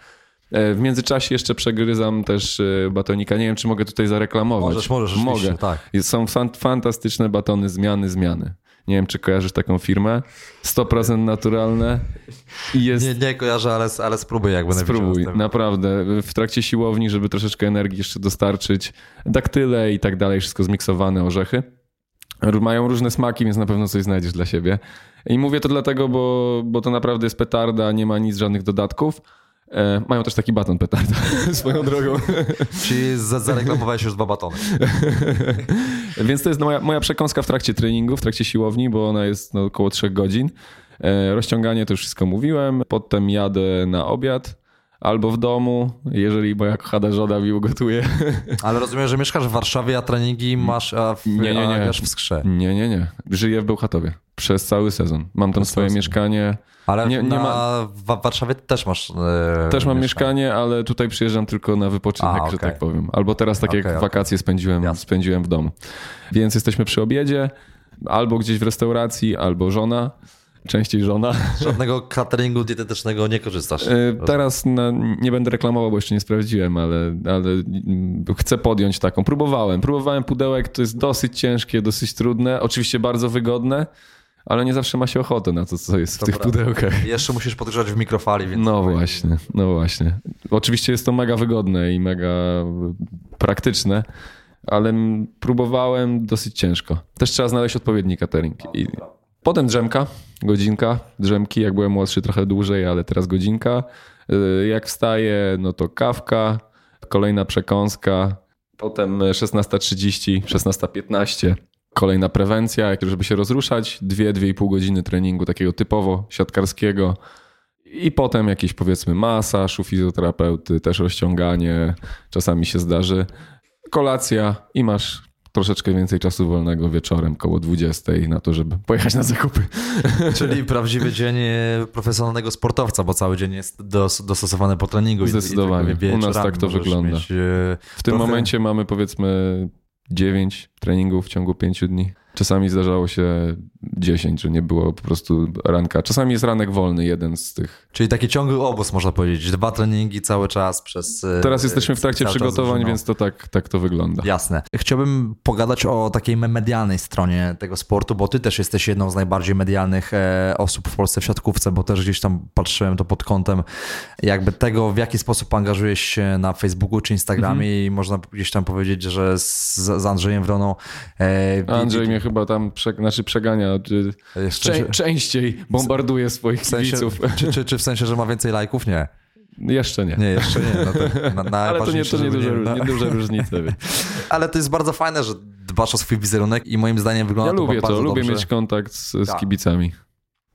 W międzyczasie jeszcze przegryzam też batonika. Nie wiem, czy mogę tutaj zareklamować. Możesz, możesz. Mogę. Tak. Są fantastyczne batony, zmiany, zmiany. Nie wiem, czy kojarzysz taką firmę. 100% naturalne. I jest... nie, nie kojarzę, ale, ale spróbuj jak będę Spróbuj, naprawdę. W trakcie siłowni, żeby troszeczkę energii jeszcze dostarczyć. Daktyle i tak dalej, wszystko zmiksowane, orzechy. Mają różne smaki, więc na pewno coś znajdziesz dla siebie. I mówię to dlatego, bo, bo to naprawdę jest petarda, nie ma nic, żadnych dodatków. E, mają też taki baton petarda [laughs] swoją drogą. Czyli zareklamowałeś już dwa batony. [laughs] Więc to jest moja, moja przekąska w trakcie treningu, w trakcie siłowni, bo ona jest no, około 3 godzin. E, rozciąganie to już wszystko mówiłem. Potem jadę na obiad albo w domu, jeżeli moja kochana żona mi ugotuje. [laughs] Ale rozumiem, że mieszkasz w Warszawie, a treningi masz a w, nie, nie, nie. W Skrze. Nie, nie, nie. Żyję w Bełchatowie przez cały sezon. Mam tam swoje mieszkanie. Ale nie, nie ma... w Warszawie też masz. E, też mam mieszkanie, ale tutaj przyjeżdżam tylko na wypoczynek, A, że tak powiem. Albo teraz tak okay, jak okay. wakacje spędziłem, spędziłem w domu. Więc jesteśmy przy obiedzie, albo gdzieś w restauracji, albo żona. Częściej żona. Żadnego cateringu dietetycznego nie korzystasz. E, teraz na, nie będę reklamował, bo jeszcze nie sprawdziłem, ale, ale chcę podjąć taką. Próbowałem. Próbowałem pudełek, to jest dosyć ciężkie, dosyć trudne. Oczywiście bardzo wygodne ale nie zawsze ma się ochotę na to, co jest w tych pudełkach. Jeszcze musisz podgrzać w mikrofali. Więc no właśnie, no właśnie. Oczywiście jest to mega wygodne i mega praktyczne, ale próbowałem dosyć ciężko. Też trzeba znaleźć odpowiedni catering. I potem drzemka, godzinka. Drzemki, jak byłem młodszy, trochę dłużej, ale teraz godzinka. Y, jak wstaję, no to kawka, kolejna przekąska, potem 16.30, 16.15 Kolejna prewencja, żeby się rozruszać, dwie, dwie i pół godziny treningu takiego typowo siatkarskiego i potem jakieś powiedzmy masaż u fizjoterapeuty, też rozciąganie, czasami się zdarzy. Kolacja i masz troszeczkę więcej czasu wolnego wieczorem koło 20 na to, żeby pojechać na zakupy. Czyli [laughs] prawdziwy dzień e, profesjonalnego sportowca, bo cały dzień jest dos, dostosowany po treningu. Zdecydowanie. I, i U nas tak to wygląda. Mieć, e, w tym trochę... momencie mamy powiedzmy 9 treningów w ciągu 5 dni. Czasami zdarzało się 10, że nie było po prostu ranka. Czasami jest ranek wolny, jeden z tych. Czyli taki ciągły obóz, można powiedzieć. Dwa treningi cały czas przez. E, Teraz jesteśmy w trakcie przygotowań, więc to tak, tak to wygląda. Jasne. Chciałbym pogadać o takiej medialnej stronie tego sportu, bo ty też jesteś jedną z najbardziej medialnych e, osób w Polsce w siatkówce, bo też gdzieś tam patrzyłem to pod kątem jakby tego, w jaki sposób angażujesz się na Facebooku czy Instagramie mhm. i można gdzieś tam powiedzieć, że z, z Andrzejem Wroną. E, Andrzej mnie chyba tam prze, znaczy przegania Czę, częściej bombarduje swoich w sensie, kibiców. Czy, czy, czy w sensie, że ma więcej lajków? Nie. Jeszcze nie. Nie, jeszcze nie. No to, na, [laughs] na Ale to nie, to nie, duże, nie, no. nie duże różnice. [laughs] Ale to jest bardzo fajne, że dbasz o swój wizerunek i moim zdaniem wygląda ja to lubię bardzo to, lubię mieć kontakt z, z tak. kibicami.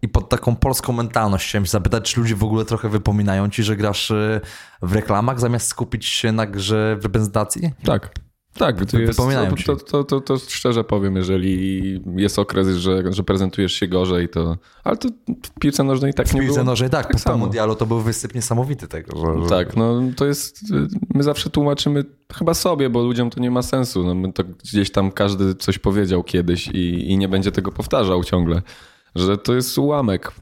I pod taką polską mentalność chciałem się zapytać, czy ludzie w ogóle trochę wypominają ci, że grasz y, w reklamach zamiast skupić się na grze w reprezentacji? Tak. Tak, to, jest, to, to, to, to, szczerze powiem, jeżeli jest okres, że, że prezentujesz się gorzej, to. Ale to w piłce nożnej tak w nie było. W piłce nożnej tak, tak po, mundialu to był wysyp niesamowity tego. Że... Tak, no to jest. My zawsze tłumaczymy chyba sobie, bo ludziom to nie ma sensu. No, my to gdzieś tam każdy coś powiedział kiedyś i, i nie będzie tego powtarzał ciągle że to jest ułamek,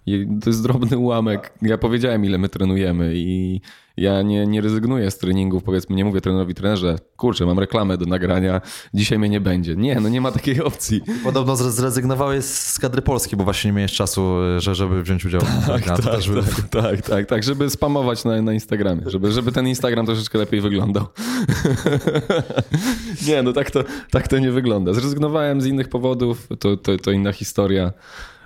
to jest drobny ułamek. Ja powiedziałem, ile my trenujemy i ja nie, nie rezygnuję z treningów, powiedzmy, nie mówię trenerowi, trenerze, kurczę, mam reklamę do nagrania, dzisiaj mnie nie będzie. Nie, no nie ma takiej opcji. Podobno zrezygnowałeś z kadry polskiej, bo właśnie nie miałeś czasu, że, żeby wziąć udział tak, tak, tak, tak, tak, tak, tak, żeby spamować na, na Instagramie, żeby, żeby ten Instagram troszeczkę lepiej wyglądał. [laughs] nie, no tak to, tak to nie wygląda. Zrezygnowałem z innych powodów, to, to, to inna historia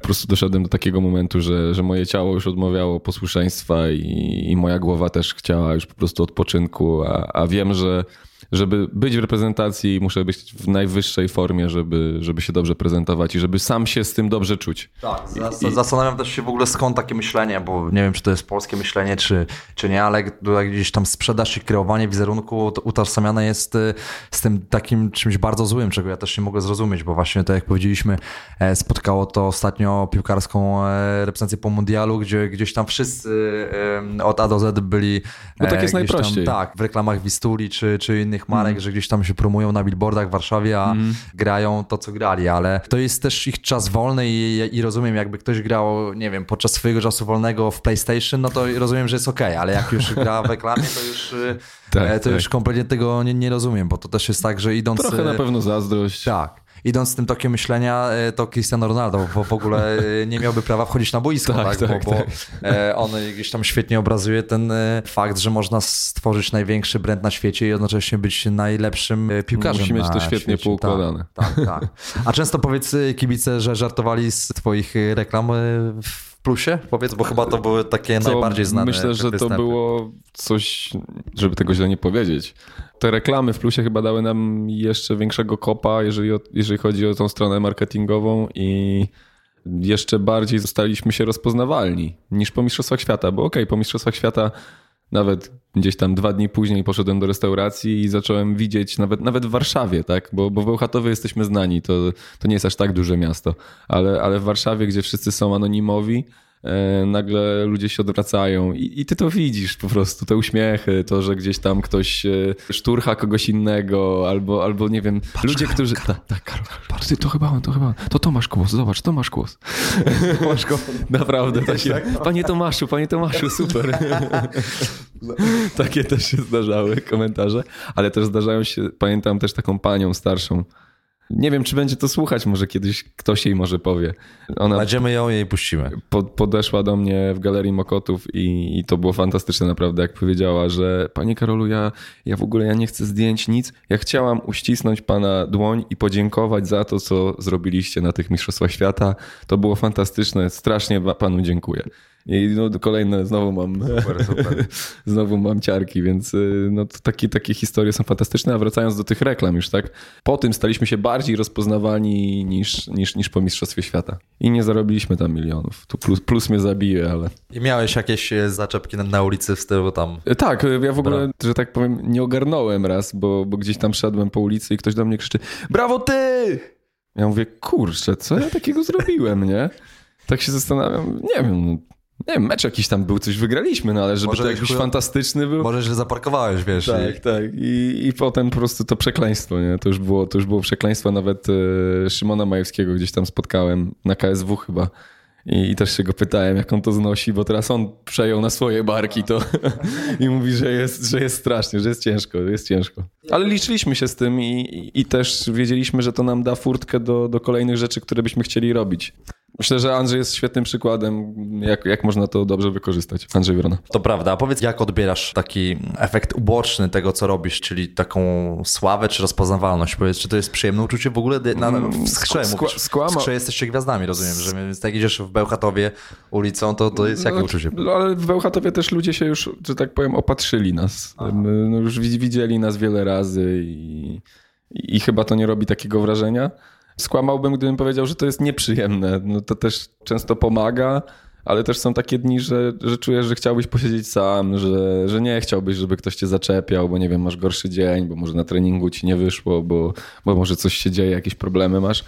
po prostu doszedłem do takiego momentu, że, że moje ciało już odmawiało posłuszeństwa i, i moja głowa też chciała już po prostu odpoczynku, a, a wiem, że żeby być w reprezentacji, muszę być w najwyższej formie, żeby, żeby się dobrze prezentować i żeby sam się z tym dobrze czuć. Tak, I, zastanawiam też się w ogóle skąd takie myślenie, bo nie wiem, czy to jest polskie myślenie, czy, czy nie, ale gdzieś tam sprzedaż i kreowanie wizerunku utożsamiane jest y, z tym takim czymś bardzo złym, czego ja też nie mogę zrozumieć, bo właśnie tak jak powiedzieliśmy, e, spotkało to ostatnio piłkarską e, reprezentację po mundialu, gdzie gdzieś tam wszyscy od A do Z byli... Bo tak jest najprościej. Tam, tak, w reklamach Wistuli czy, czy innych innych marek, mm. że gdzieś tam się promują na billboardach w Warszawie, a mm. grają to, co grali, ale to jest też ich czas wolny i, i, rozumiem, jakby ktoś grał, nie wiem, podczas swojego czasu wolnego w PlayStation, no to rozumiem, że jest ok, ale jak już gra w reklamie, to już... Tak, e, to tak. już kompletnie tego nie, nie rozumiem, bo to też jest tak, że idąc... Trochę na pewno zazdrość. Tak idąc tym tokiem myślenia, e, to Cristiano Ronaldo bo w ogóle e, nie miałby prawa wchodzić na boisko, tak, [laughs] tak, tak bo, bo tak. E, on gdzieś tam świetnie obrazuje ten fakt, że można stworzyć największy brand na świecie i jednocześnie być najlepszym piłkarzem Musi mieć to świetnie świecie. poukładane. Tak, tak, tak. A często powiedz kibice, że żartowali z twoich reklam w plusie, powiedz, bo chyba to były takie to najbardziej znane Myślę, że występy. to było coś, żeby tego źle nie powiedzieć. Te reklamy w plusie chyba dały nam jeszcze większego kopa, jeżeli, jeżeli chodzi o tą stronę marketingową i jeszcze bardziej zostaliśmy się rozpoznawalni niż po Mistrzostwach Świata, bo okej, okay, po Mistrzostwach Świata nawet gdzieś tam dwa dni później poszedłem do restauracji i zacząłem widzieć, nawet, nawet w Warszawie, tak? Bo, bo w Bełchatowie jesteśmy znani, to, to nie jest aż tak duże miasto, ale, ale w Warszawie, gdzie wszyscy są anonimowi, nagle ludzie się odwracają I, i, ty to widzisz po prostu, te uśmiechy, to, że gdzieś tam ktoś e, szturcha kogoś innego, albo, albo nie wiem, patrz, ludzie, Karol, którzy... Karol, tak, Karol, patrz, ty, to chyba on, to chyba on. To Tomasz Głos, zobacz, Tomasz Głos. [laughs] Tomasz Głos. Naprawdę, takie, tak? panie Tomaszu, panie Tomaszu, super. [laughs] takie też się zdarzały komentarze, ale też zdarzają się, pamiętam też taką panią starszą, nie wiem, czy będzie to słuchać, może kiedyś ktoś jej może powie. Ona Znajdziemy ją i jej puścimy. Po, podeszła do mnie w Galerii Mokotów i, i, to było fantastyczne naprawdę, jak powiedziała, że Panie Karolu, ja, ja w ogóle ja nie chcę zdjęć, nic. Ja chciałam uścisnąć Pana dłoń i podziękować za to, co zrobiliście na tych Mistrzostwach Świata. To było fantastyczne, strasznie Panu dziękuję. I no, kolejne znowu mam, super, super. [laughs] znowu mam ciarki, więc y, no, takie, takie historie są fantastyczne. A wracając do tych reklam już, tak? Po tym staliśmy się bardziej rozpoznawani niż, niż, niż po Mistrzostwie Świata. I nie zarobiliśmy tam milionów. Tu plus, plus mnie zabije, ale... I miałeś jakieś e, zaczepki na, na ulicy w stylu tam... E, tak, ja w ogóle, Bra. że tak powiem, nie ogarnąłem raz, bo, bo gdzieś tam szedłem po ulicy i ktoś do mnie krzyczy Brawo ty! Ja mówię, kurczę, co ja takiego zrobiłem, nie? Tak się zastanawiam, nie wiem, no, nie wiem, mecz jakiś tam był, coś wygraliśmy, no ale żeby może to jakiś fantastyczny był. Może, że zaparkowałeś, wiesz. Tak, i... tak. I, I potem po prostu to przekleństwo, nie? To już było, to już było przekleństwo. Nawet e, Szymona Majewskiego gdzieś tam spotkałem na KSW chyba. I, I, też się go pytałem, jak on to znosi, bo teraz on przejął na swoje barki to [laughs] i mówi, że jest, że jest strasznie, że jest ciężko, jest ciężko. Ale liczyliśmy się z tym i, i, i też wiedzieliśmy, że to nam da furtkę do, do kolejnych rzeczy, które byśmy chcieli robić. Myślę, że Andrzej jest świetnym przykładem, jak, jak można to dobrze wykorzystać. Andrzej Wrona. To prawda. A powiedz, jak odbierasz taki efekt uboczny tego, co robisz, czyli taką sławę czy rozpoznawalność? Powiedz, czy to jest przyjemne uczucie w ogóle na, w skrze? Skła, skłama... W skrze jesteście gwiazdami, rozumiem, że więc jak idziesz w Bełchatowie ulicą, to, to jest jakie no, uczucie? No, ale w Bełchatowie też ludzie się już, że tak powiem, opatrzyli nas. No, już widzieli nas wiele razy i, i chyba to nie robi takiego wrażenia. Skłamałbym, gdybym powiedział, że to jest nieprzyjemne. No to też często pomaga, ale też są takie dni, że, że czujesz, że chciałbyś posiedzieć sam, że, że nie chciałbyś, żeby ktoś cię zaczepiał, bo nie wiem, masz gorszy dzień, bo może na treningu ci nie wyszło, bo, bo może coś się dzieje, jakieś problemy masz.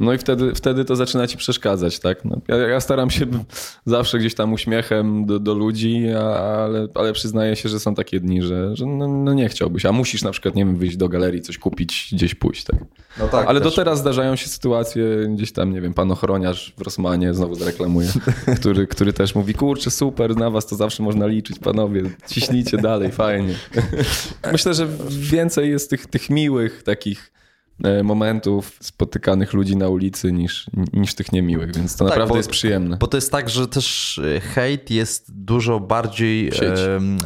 No i wtedy, wtedy to zaczyna ci przeszkadzać, tak? No, ja, ja, staram się [laughs] zawsze gdzieś tam uśmiechem do, do ludzi, ale, ale przyznaję się, że są takie dni, że, że no, no, nie chciałbyś, a musisz na przykład, nie wiem, wyjść do galerii, coś kupić, gdzieś pójść, tak? No tak ale też. do teraz zdarzają się sytuacje, gdzieś tam, nie wiem, pan ochroniarz w Rosmanie, znowu zareklamuje, [laughs] który, który też mówi, kurczę, super, na was to zawsze można liczyć, panowie, ciśnijcie dalej, fajnie. [laughs] Myślę, że więcej jest tych, tych miłych takich momentów spotykanych ludzi na ulicy niż, niż tych niemiłych, więc to tak, naprawdę bo, jest przyjemne. Bo to jest tak, że też e, hejt jest dużo bardziej e,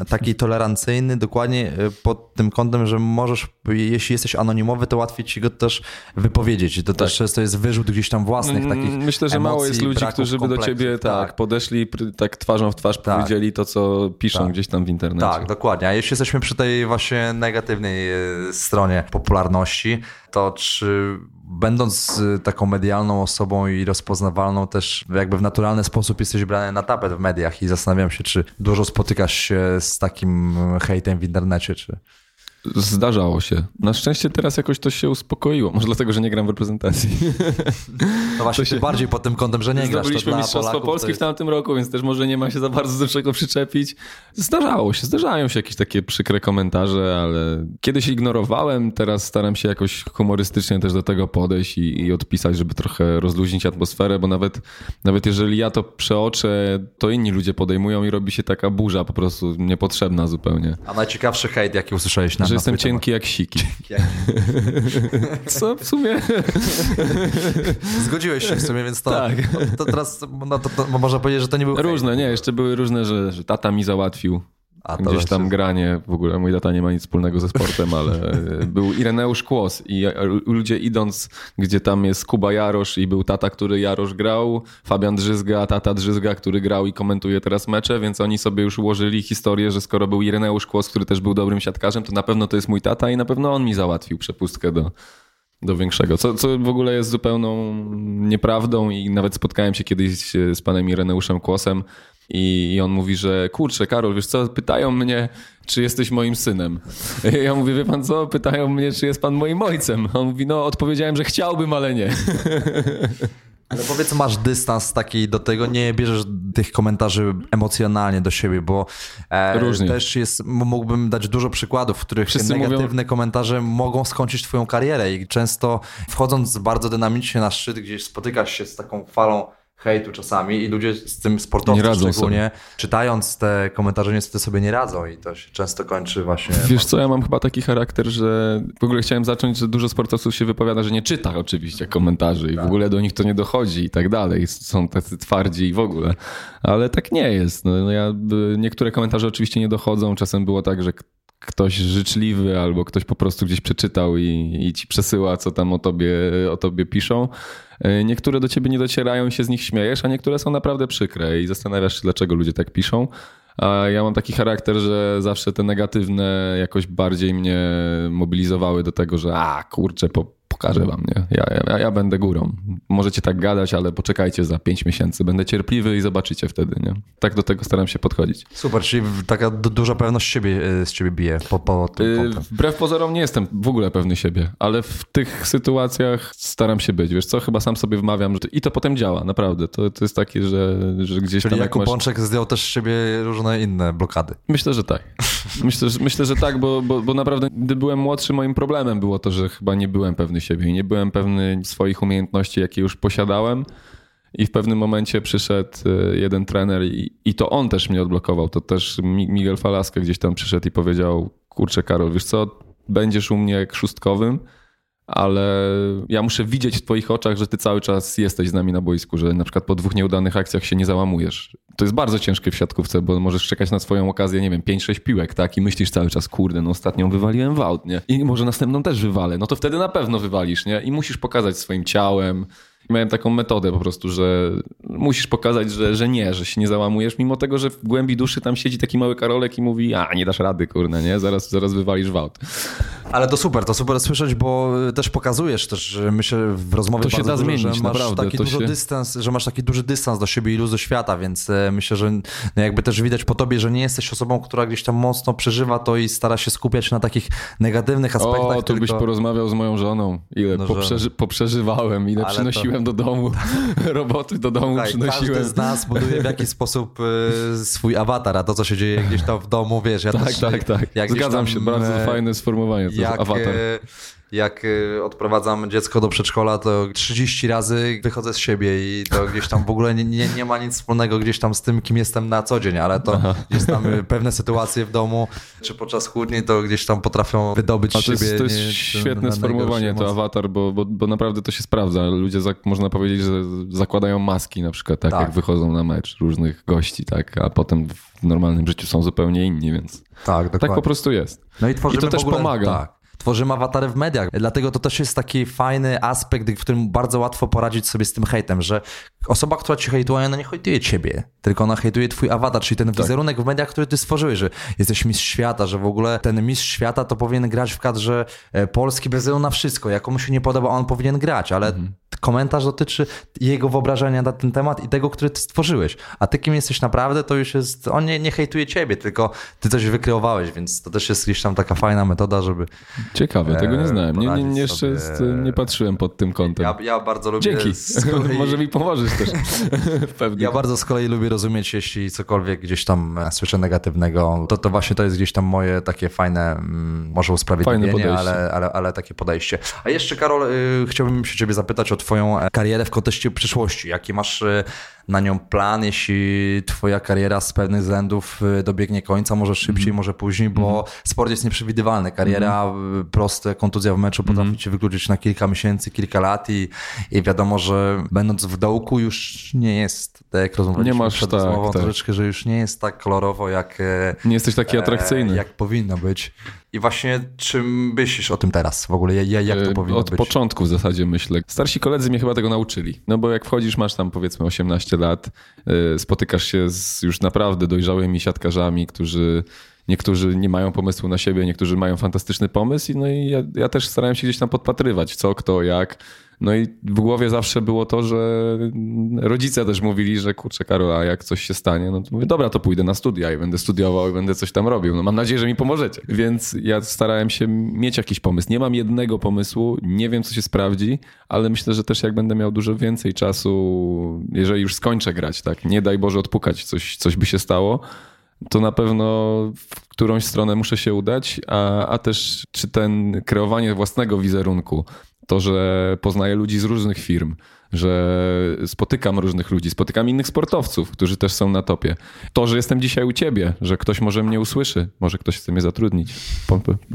taki tolerancyjny, dokładnie e, pod tym kątem, że możesz, jeśli jesteś anonimowy, to łatwiej ci go też wypowiedzieć. To tak. też często jest wyrzut gdzieś tam własnych takich Myślę, że emocji, mało jest ludzi, którzy by do ciebie tak, tak podeszli, tak twarzą w twarz tak. powiedzieli to, co piszą tak. gdzieś tam w internecie. Tak, dokładnie. A jeśli jesteśmy przy tej właśnie negatywnej stronie popularności, to czy będąc y, taką medialną osobą i rozpoznawalną też jakby w naturalny sposób jesteś brany na tapet w mediach i zastanawiam się, czy dużo spotykasz się z takim hejtem w internecie, czy... Zdarzało się. Na szczęście teraz jakoś to się uspokoiło. Może dlatego, że nie gram w reprezentacji. No właśnie, to się bardziej pod tym kątem, że nie grasz. Zdobyliśmy Mistrzostwo Polski jest... w tamtym roku, więc też może nie ma się za bardzo do czego przyczepić. Zdarzało się, zdarzają się jakieś takie przykre komentarze, ale kiedyś ignorowałem, teraz staram się jakoś humorystycznie też do tego podejść i, i odpisać, żeby trochę rozluźnić atmosferę, bo nawet, nawet jeżeli ja to przeoczę, to inni ludzie podejmują i robi się taka burza po prostu niepotrzebna zupełnie. A najciekawszy hejt, jaki usłyszałeś na że jestem cienki jak siki. Co w sumie? Zgodziłeś się w sumie, więc to, tak. to, to teraz no, to, to, można powiedzieć, że to nie był Różne, nie, jeszcze były różne, że, że tata mi załatwił a Gdzieś tam granie, w ogóle mój tata nie ma nic wspólnego ze sportem, ale był Ireneusz Kłos i ludzie idąc, gdzie tam jest Kuba Jarosz i był tata, który Jarosz grał, Fabian Drzyzga, tata Drzyzga, który grał i komentuje teraz mecze, więc oni sobie już ułożyli historię, że skoro był Ireneusz Kłos, który też był dobrym siatkarzem, to na pewno to jest mój tata i na pewno on mi załatwił przepustkę do, do większego. Co, co w ogóle jest zupełną nieprawdą i nawet spotkałem się kiedyś z panem Ireneuszem Kłosem, i, on mówi, że kurczę, Karol, wiesz co, pytają mnie, czy jesteś moim synem. [laughs] Ja mówię, wie pan co, pytają mnie, czy jest pan moim ojcem. On mówi, no odpowiedziałem, że chciałbym, ale nie. Ale [laughs] powiedz, masz dystans taki do tego, nie bierzesz tych komentarzy emocjonalnie do siebie, bo e, też jest, mógłbym dać dużo przykładów, w których Wszyscy negatywne mówią... komentarze mogą skończyć twoją karierę i często wchodząc bardzo dynamicznie na szczyt, gdzieś spotykasz się z taką falą hejtu czasami i ludzie z tym sportowcy szczególnie, sobie. czytając te komentarze niestety sobie nie radzą i to się często kończy właśnie... Wiesz co, ja mam chyba taki charakter, że w ogóle chciałem zacząć, że dużo sportowców się wypowiada, że nie czyta oczywiście komentarzy i tak. w ogóle do nich to nie dochodzi i tak dalej. Są tacy twardzi i w ogóle. Ale tak nie jest. No, no ja, niektóre komentarze oczywiście nie dochodzą. Czasem było tak, że ktoś życzliwy albo ktoś po prostu gdzieś przeczytał i, i ci przesyła, co tam o tobie, o tobie piszą. E, niektóre do ciebie nie docierają i się z nich śmiejesz, a niektóre są naprawdę przykre i zastanawiasz się, dlaczego ludzie tak piszą. A ja mam taki charakter, że zawsze te negatywne jakoś bardziej mnie mobilizowały do tego, że a kurczę, po, pokażę wam, nie? Ja, ja, ja będę górą. Możecie tak gadać, ale poczekajcie za pięć miesięcy. Będę cierpliwy i zobaczycie wtedy, nie? Tak do tego staram się podchodzić. Super, czyli taka duża pewność siebie e, z ciebie bije po, po tym yy, Wbrew pozorom nie jestem w ogóle pewny siebie, ale w tych sytuacjach staram się być. Wiesz co, chyba sam sobie wmawiam, że i to potem działa, naprawdę. To, to jest takie, że, że gdzieś Czyli tam... Jakub masz... Pączek zdjął też z siebie różne inne blokady. Myślę, że tak. Myślę, że, myślę, że tak, bo, bo, bo naprawdę, gdy byłem młodszy, moim problemem było to, że chyba nie byłem pewny siebie i nie byłem pewny swoich umiejętności, jakie już posiadałem. I w pewnym momencie przyszedł e, jeden trener i, i to on też mnie odblokował. To też Miguel Falaskę gdzieś tam przyszedł i powiedział, kurczę Karol, wiesz co, będziesz u mnie szóstkowym, ale ja muszę widzieć w twoich oczach, że ty cały czas jesteś z nami na boisku, że na przykład po dwóch nieudanych akcjach się nie załamujesz. To jest bardzo ciężkie w siatkówce, bo możesz czekać na swoją okazję, nie wiem, 5-6 piłek, tak? I myślisz cały czas, kurde, no ostatnią wywaliłem w nie? I może następną też wywalę. No to wtedy na pewno wywalisz, nie? I musisz pokazać swoim ciałem, miałem taką metodę po prostu, że musisz pokazać, że, że nie, że się nie załamujesz, mimo tego, że w głębi duszy tam siedzi taki mały Karolek i mówi, a nie dasz rady, kurde, nie? Zaraz, zaraz wywalisz wałt. Ale to super, to super słyszeć, bo też pokazujesz też, myślę, w rozmowie to się da zmienić, że masz naprawdę, taki duży się... dystans, że masz taki duży dystans do siebie i luz do świata, więc e, myślę, że no jakby też widać po tobie, że nie jesteś osobą, która gdzieś tam mocno przeżywa to i stara się skupiać na takich negatywnych aspektach. O, to tylko... byś porozmawiał z moją żoną, ile no, poprzeży... poprzeżywałem, ile Ale przynosiłem do domu, [laughs] roboty do domu Słuchaj, przynosiłem. Każdy z nas buduje w jakiś sposób e, swój awatar, a to, co się dzieje gdzieś tam w domu, wiesz, ja tak, też... Tak, tak, tak. Zgadzam tam, się, bardzo e, fajne sformułowanie, to jak, awatar jak y, odprowadzam dziecko do przedszkola, to 30 razy wychodzę z siebie i to gdzieś tam w ogóle nie, nie, nie ma nic wspólnego gdzieś tam z tym, kim jestem na co dzień, ale to Aha. gdzieś tam y, pewne sytuacje w domu, czy podczas chłodni, to gdzieś tam potrafią wydobyć siebie. To jest, to jest nie, świetne na sformułowanie, to awatar, bo, bo, bo naprawdę to się sprawdza. Ludzie, można powiedzieć, że zakładają maski na przykład, tak, tak. jak wychodzą na mecz różnych gości, tak, a potem w normalnym życiu są zupełnie inni, więc tak, tak po prostu jest. No i, I to też ogóle, pomaga. Tak tworzymy awatary w mediach. Dlatego to też jest taki fajny aspekt, w którym bardzo łatwo poradzić sobie z tym hejtem, że osoba, która ci hejtuje, ona nie hejtuje ciebie, tylko ona hejtuje twój awatar, czyli ten tak. wizerunek w mediach, który ty stworzyłeś, że jesteś mistrz świata, że w ogóle ten mistrz świata to powinien grać w kadrze e, Polski bez względu na wszystko. Jak komuś się nie podoba, on powinien grać, ale mhm komentarz dotyczy jego wyobrażenia na ten temat i tego, który ty stworzyłeś. A ty kim jesteś naprawdę, to już jest. On nie, nie hejtuje ciebie, tylko ty coś wykreowałeś, więc to też jest gdzieś tam taka fajna metoda, żeby. Ciekawe, tego nie znałem. Nie, nie, nie jeszcze sobie... nie patrzyłem pod tym kątem. Ja, ja bardzo lubię. Dzięki. Kolei... [laughs] Może mi pomożesz też. [laughs] Pewnie. Ja bardzo z kolei lubię rozumieć, jeśli cokolwiek gdzieś tam e, słyszę negatywnego, to, to właśnie to jest gdzieś tam moje takie fajne, mm, może usprawiedliwienie, ale, ale, ale takie podejście. A jeszcze, Karol, y, chciałbym się ciebie zapytać o twoją e, karierę w kontekście przyszłości. Jaki masz e, na nią plan, jeśli twoja kariera z pewnych względów e, dobiegnie końca, może szybciej, mm. może później, bo mm. sport jest nieprzewidywalny. Kariera, mm. proste, kontuzja w meczu potrafi mm. cię wykluczyć na kilka miesięcy, kilka lat i, i wiadomo, że będąc w dołku już nie jest, tak jak rozmawialiśmy nie masz, przed tak, rozmową, tak. troszeczkę, że już nie jest tak kolorowo, jak... Nie jesteś taki atrakcyjny. Jak powinno być. I właśnie czym myślisz o tym teraz? W ogóle jak, jak to e, powinno Od być? Od początku w zasadzie myślę. Starsi koledzy mnie chyba tego nauczyli. No bo jak wchodzisz, masz tam powiedzmy 18 lat, e, spotykasz się z już naprawdę dojrzałymi siatkarzami, którzy niektórzy nie mają pomysłu na siebie, niektórzy mają fantastyczny pomysł. No i ja, ja też starałem się gdzieś tam podpatrywać, co, kto, jak. No i w głowie zawsze było to, że rodzice też mówili, że kurczę Karol, a jak coś się stanie, no to mówię, dobra, to pójdę na studia i będę studiował i będę coś tam robił. No mam nadzieję, że mi pomożecie. Więc ja starałem się mieć jakiś pomysł. Nie mam jednego pomysłu, nie wiem, co się sprawdzi, ale myślę, że też jak będę miał dużo więcej czasu, jeżeli już skończę grać, tak, nie daj Boże odpukać, coś, coś by się stało, to na pewno w którąś stronę muszę się udać, a, a też czy ten kreowanie własnego wizerunku, to, że poznaję ludzi z różnych firm, że spotykam różnych ludzi, spotykam innych sportowców, którzy też są na topie. To, że jestem dzisiaj u ciebie, że ktoś może mnie usłyszy, może ktoś chce mnie zatrudnić.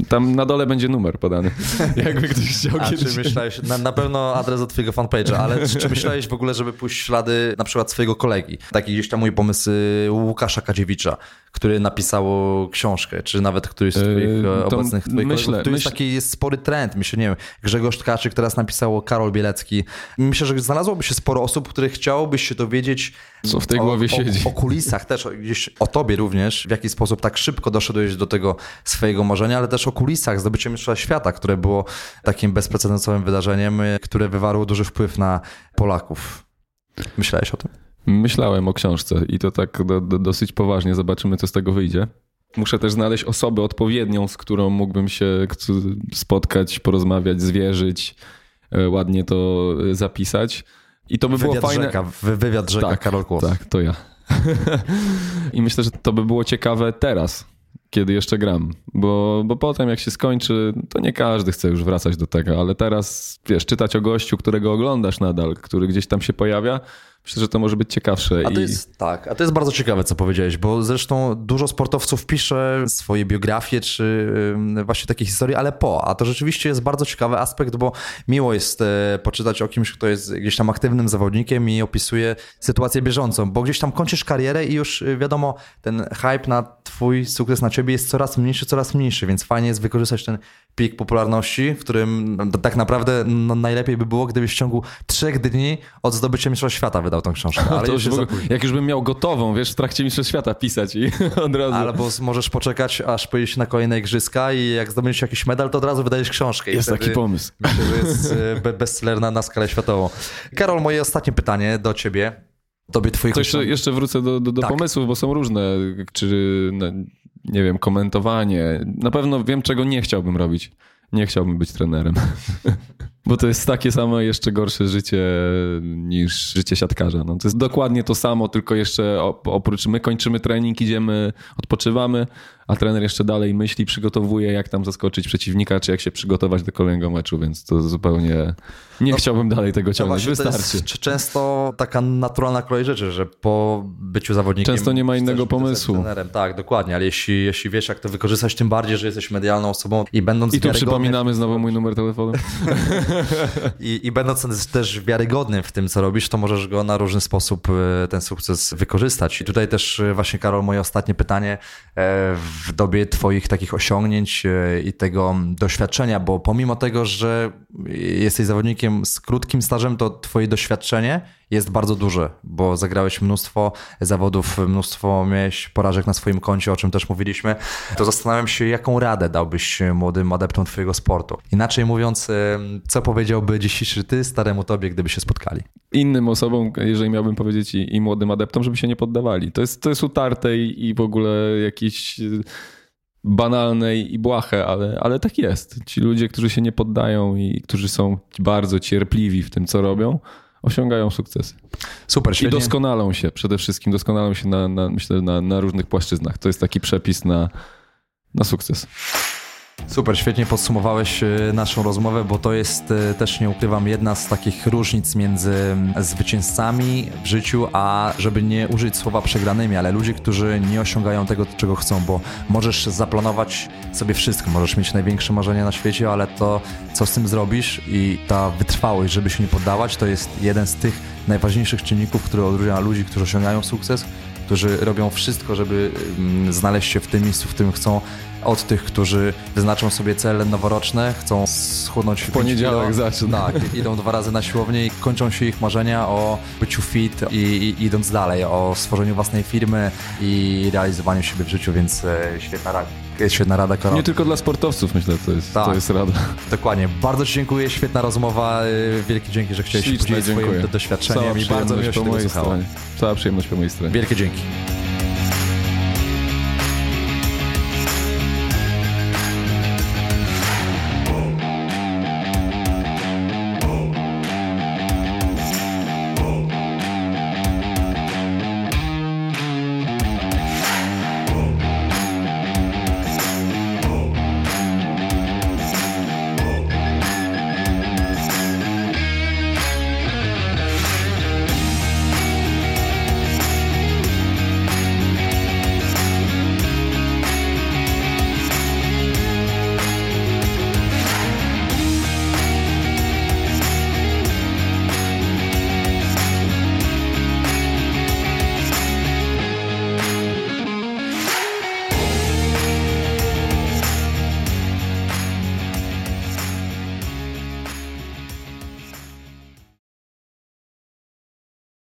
Tam na dole będzie numer podany, [laughs] jakby ktoś chciał A kiedyś. Czy myślałeś, na, na pewno adres do twojego fanpage'a, ale czy, czy myślałeś w ogóle, żeby pójść ślady na przykład swojego kolegi? Taki gdzieś tam mój pomysł y, Łukasza Kadziewicza, który napisał książkę, czy nawet któryś z twoich yy, obecnych twoich myślę, kolegów. Tu myśl... jest taki jest spory trend. Myślę, nie wiem, Grzegorz Tkaczyk teraz napisał Karol Bielecki. Myślę, że znalazłoby się sporo osób, których chciałoby się dowiedzieć co w tej głowie o, siedzi. O, o kulisach też, gdzieś o tobie również, w jaki sposób tak szybko doszedłeś do tego swojego marzenia, ale też o kulisach zdobycia Mistrzostwa Świata, które było takim bezprecedensowym wydarzeniem, które wywarło duży wpływ na Polaków. Myślałeś o tym? Myślałem o książce i to tak do, do, dosyć poważnie. Zobaczymy, co z tego wyjdzie. Muszę też znaleźć osobę odpowiednią, z którą mógłbym się spotkać, porozmawiać, zwierzyć, ładnie to zapisać. I to by wywiad było fajne. Rzeka, wywiad rzeka tak, Karol Kłos. Tak, to ja. [laughs] I myślę, że to by było ciekawe teraz, kiedy jeszcze gram. Bo, bo potem, jak się skończy, to nie każdy chce już wracać do tego, ale teraz, wiesz, czytać o gościu, którego oglądasz nadal, który gdzieś tam się pojawia, Myślę, że to może być ciekawsze. A to jest, Tak, a to jest bardzo ciekawe, co powiedziałeś, bo zresztą dużo sportowców pisze swoje biografie, czy właśnie takie historie, ale po. A to rzeczywiście jest bardzo ciekawy aspekt, bo miło jest e, poczytać o kimś, kto jest gdzieś tam aktywnym zawodnikiem i opisuje sytuację bieżącą, bo gdzieś tam kończysz karierę i już e, wiadomo, ten hype na twój sukces na ciebie jest coraz mniejszy, coraz mniejszy, więc fajnie jest wykorzystać ten pik popularności, w którym tak naprawdę no, najlepiej by było, gdybyś w ciągu trzech dni od zdobycia Mistrzostwa Świata wydał tą książkę. [laughs] Ale już ogóle, jak już bym miał gotową, wiesz, w trakcie Mistrzostw Świata pisać i [laughs] od razu. Albo możesz poczekać, aż pojedziesz na kolejne igrzyska i jak zdobędziesz jakiś medal, to od razu wydajesz książkę. Jest taki pomysł. [laughs] Myślę, że jest e, bestseller na, na skalę światową. Karol, moje ostatnie pytanie do ciebie. Tobie twoich to jeszcze, jeszcze wrócę do, do, do tak. pomysłów, bo są różne, czy nie wiem, komentowanie. Na pewno wiem, czego nie chciałbym robić. Nie chciałbym być trenerem. [laughs] Bo to jest takie samo jeszcze gorsze życie niż życie siatkarza. No, to jest dokładnie to samo, tylko jeszcze oprócz my kończymy trening, idziemy, odpoczywamy, a trener jeszcze dalej myśli, przygotowuje, jak tam zaskoczyć przeciwnika, czy jak się przygotować do kolejnego meczu, więc to zupełnie nie no, chciałbym dalej tego ciągnąć. No Wystarczy. często taka naturalna kolej rzeczy, że po byciu zawodnikiem. Często nie ma innego pomysłu. Trenerem. Tak, dokładnie, ale jeśli, jeśli wiesz, jak to wykorzystać, tym bardziej, że jesteś medialną osobą i będąc. I tu przypominamy znowu mój numer telefonu. [laughs] [laughs] I, I będąc też wiarygodnym w tym, co robisz, to możesz go na różny sposób e, ten sukces wykorzystać. I tutaj też e, właśnie, Karol, moje ostatnie pytanie e, w dobie Twoich takich osiągnięć i tego doświadczenia, bo pomimo tego, że jesteś zawodnikiem z krótkim stażem, to Twoje doświadczenie jest bardzo duże, bo zagrałeś mnóstwo zawodów, mnóstwo miałeś porażek na swoim koncie, o czym też mówiliśmy, to zastanawiam się, jaką radę dałbyś młodym adeptom twojego sportu. Inaczej mówiąc, co powiedziałby dzisiejszy ty staremu tobie, gdyby się spotkali? Innym osobom, jeżeli miałbym powiedzieć i, i młodym adeptom, żeby się nie poddawali. To jest, to jest utarte i, i w ogóle jakiś banalne i błahe, ale, ale tak jest. Ci ludzie, którzy się nie poddają i którzy są bardzo cierpliwi w tym, co robią, osiągają sukcesy. Super, świetnie. I doskonalą się, przede wszystkim doskonalą się na, na myślę, na, na różnych płaszczyznach. To jest taki przepis na, na sukces. Super, świetnie podsumowałeś e, naszą rozmowę, bo to jest e, też, nie ukrywam, jedna z takich różnic między zwycięzcami w życiu, a żeby nie użyć słowa przegranymi, ale ludzie, którzy nie osiągają tego, czego chcą, bo możesz zaplanować sobie wszystko, możesz mieć największe marzenia na świecie, ale to, co z tym zrobisz i ta wytrwałość, żeby się nie poddawać, to jest jeden z tych najważniejszych czynników, który odróżnia ludzi, którzy osiągają sukces, którzy robią wszystko, żeby znaleźć się w tym miejscu, w którym chcą, od tych, którzy wyznaczą sobie cele noworoczne, chcą schudnąć w poniedziałek zaczyna. Tak, idą dwa razy na siłownię i kończą się ich marzenia o byciu fit i, i idąc dalej, o stworzeniu własnej firmy i realizowaniu siebie w życiu, więc e, świetna rada. Świetna rada, Karol. Nie tylko dla sportowców, myślę, to jest, tak, to jest rada. Dokładnie. Bardzo Ci dziękuję, świetna rozmowa. E, wielkie dzięki, że chciałeś się podzielić swoim doświadczeniem Cała i bardzo miło się mojej stronie. Cała przyjemność po mojej stronie. Wielkie dzięki.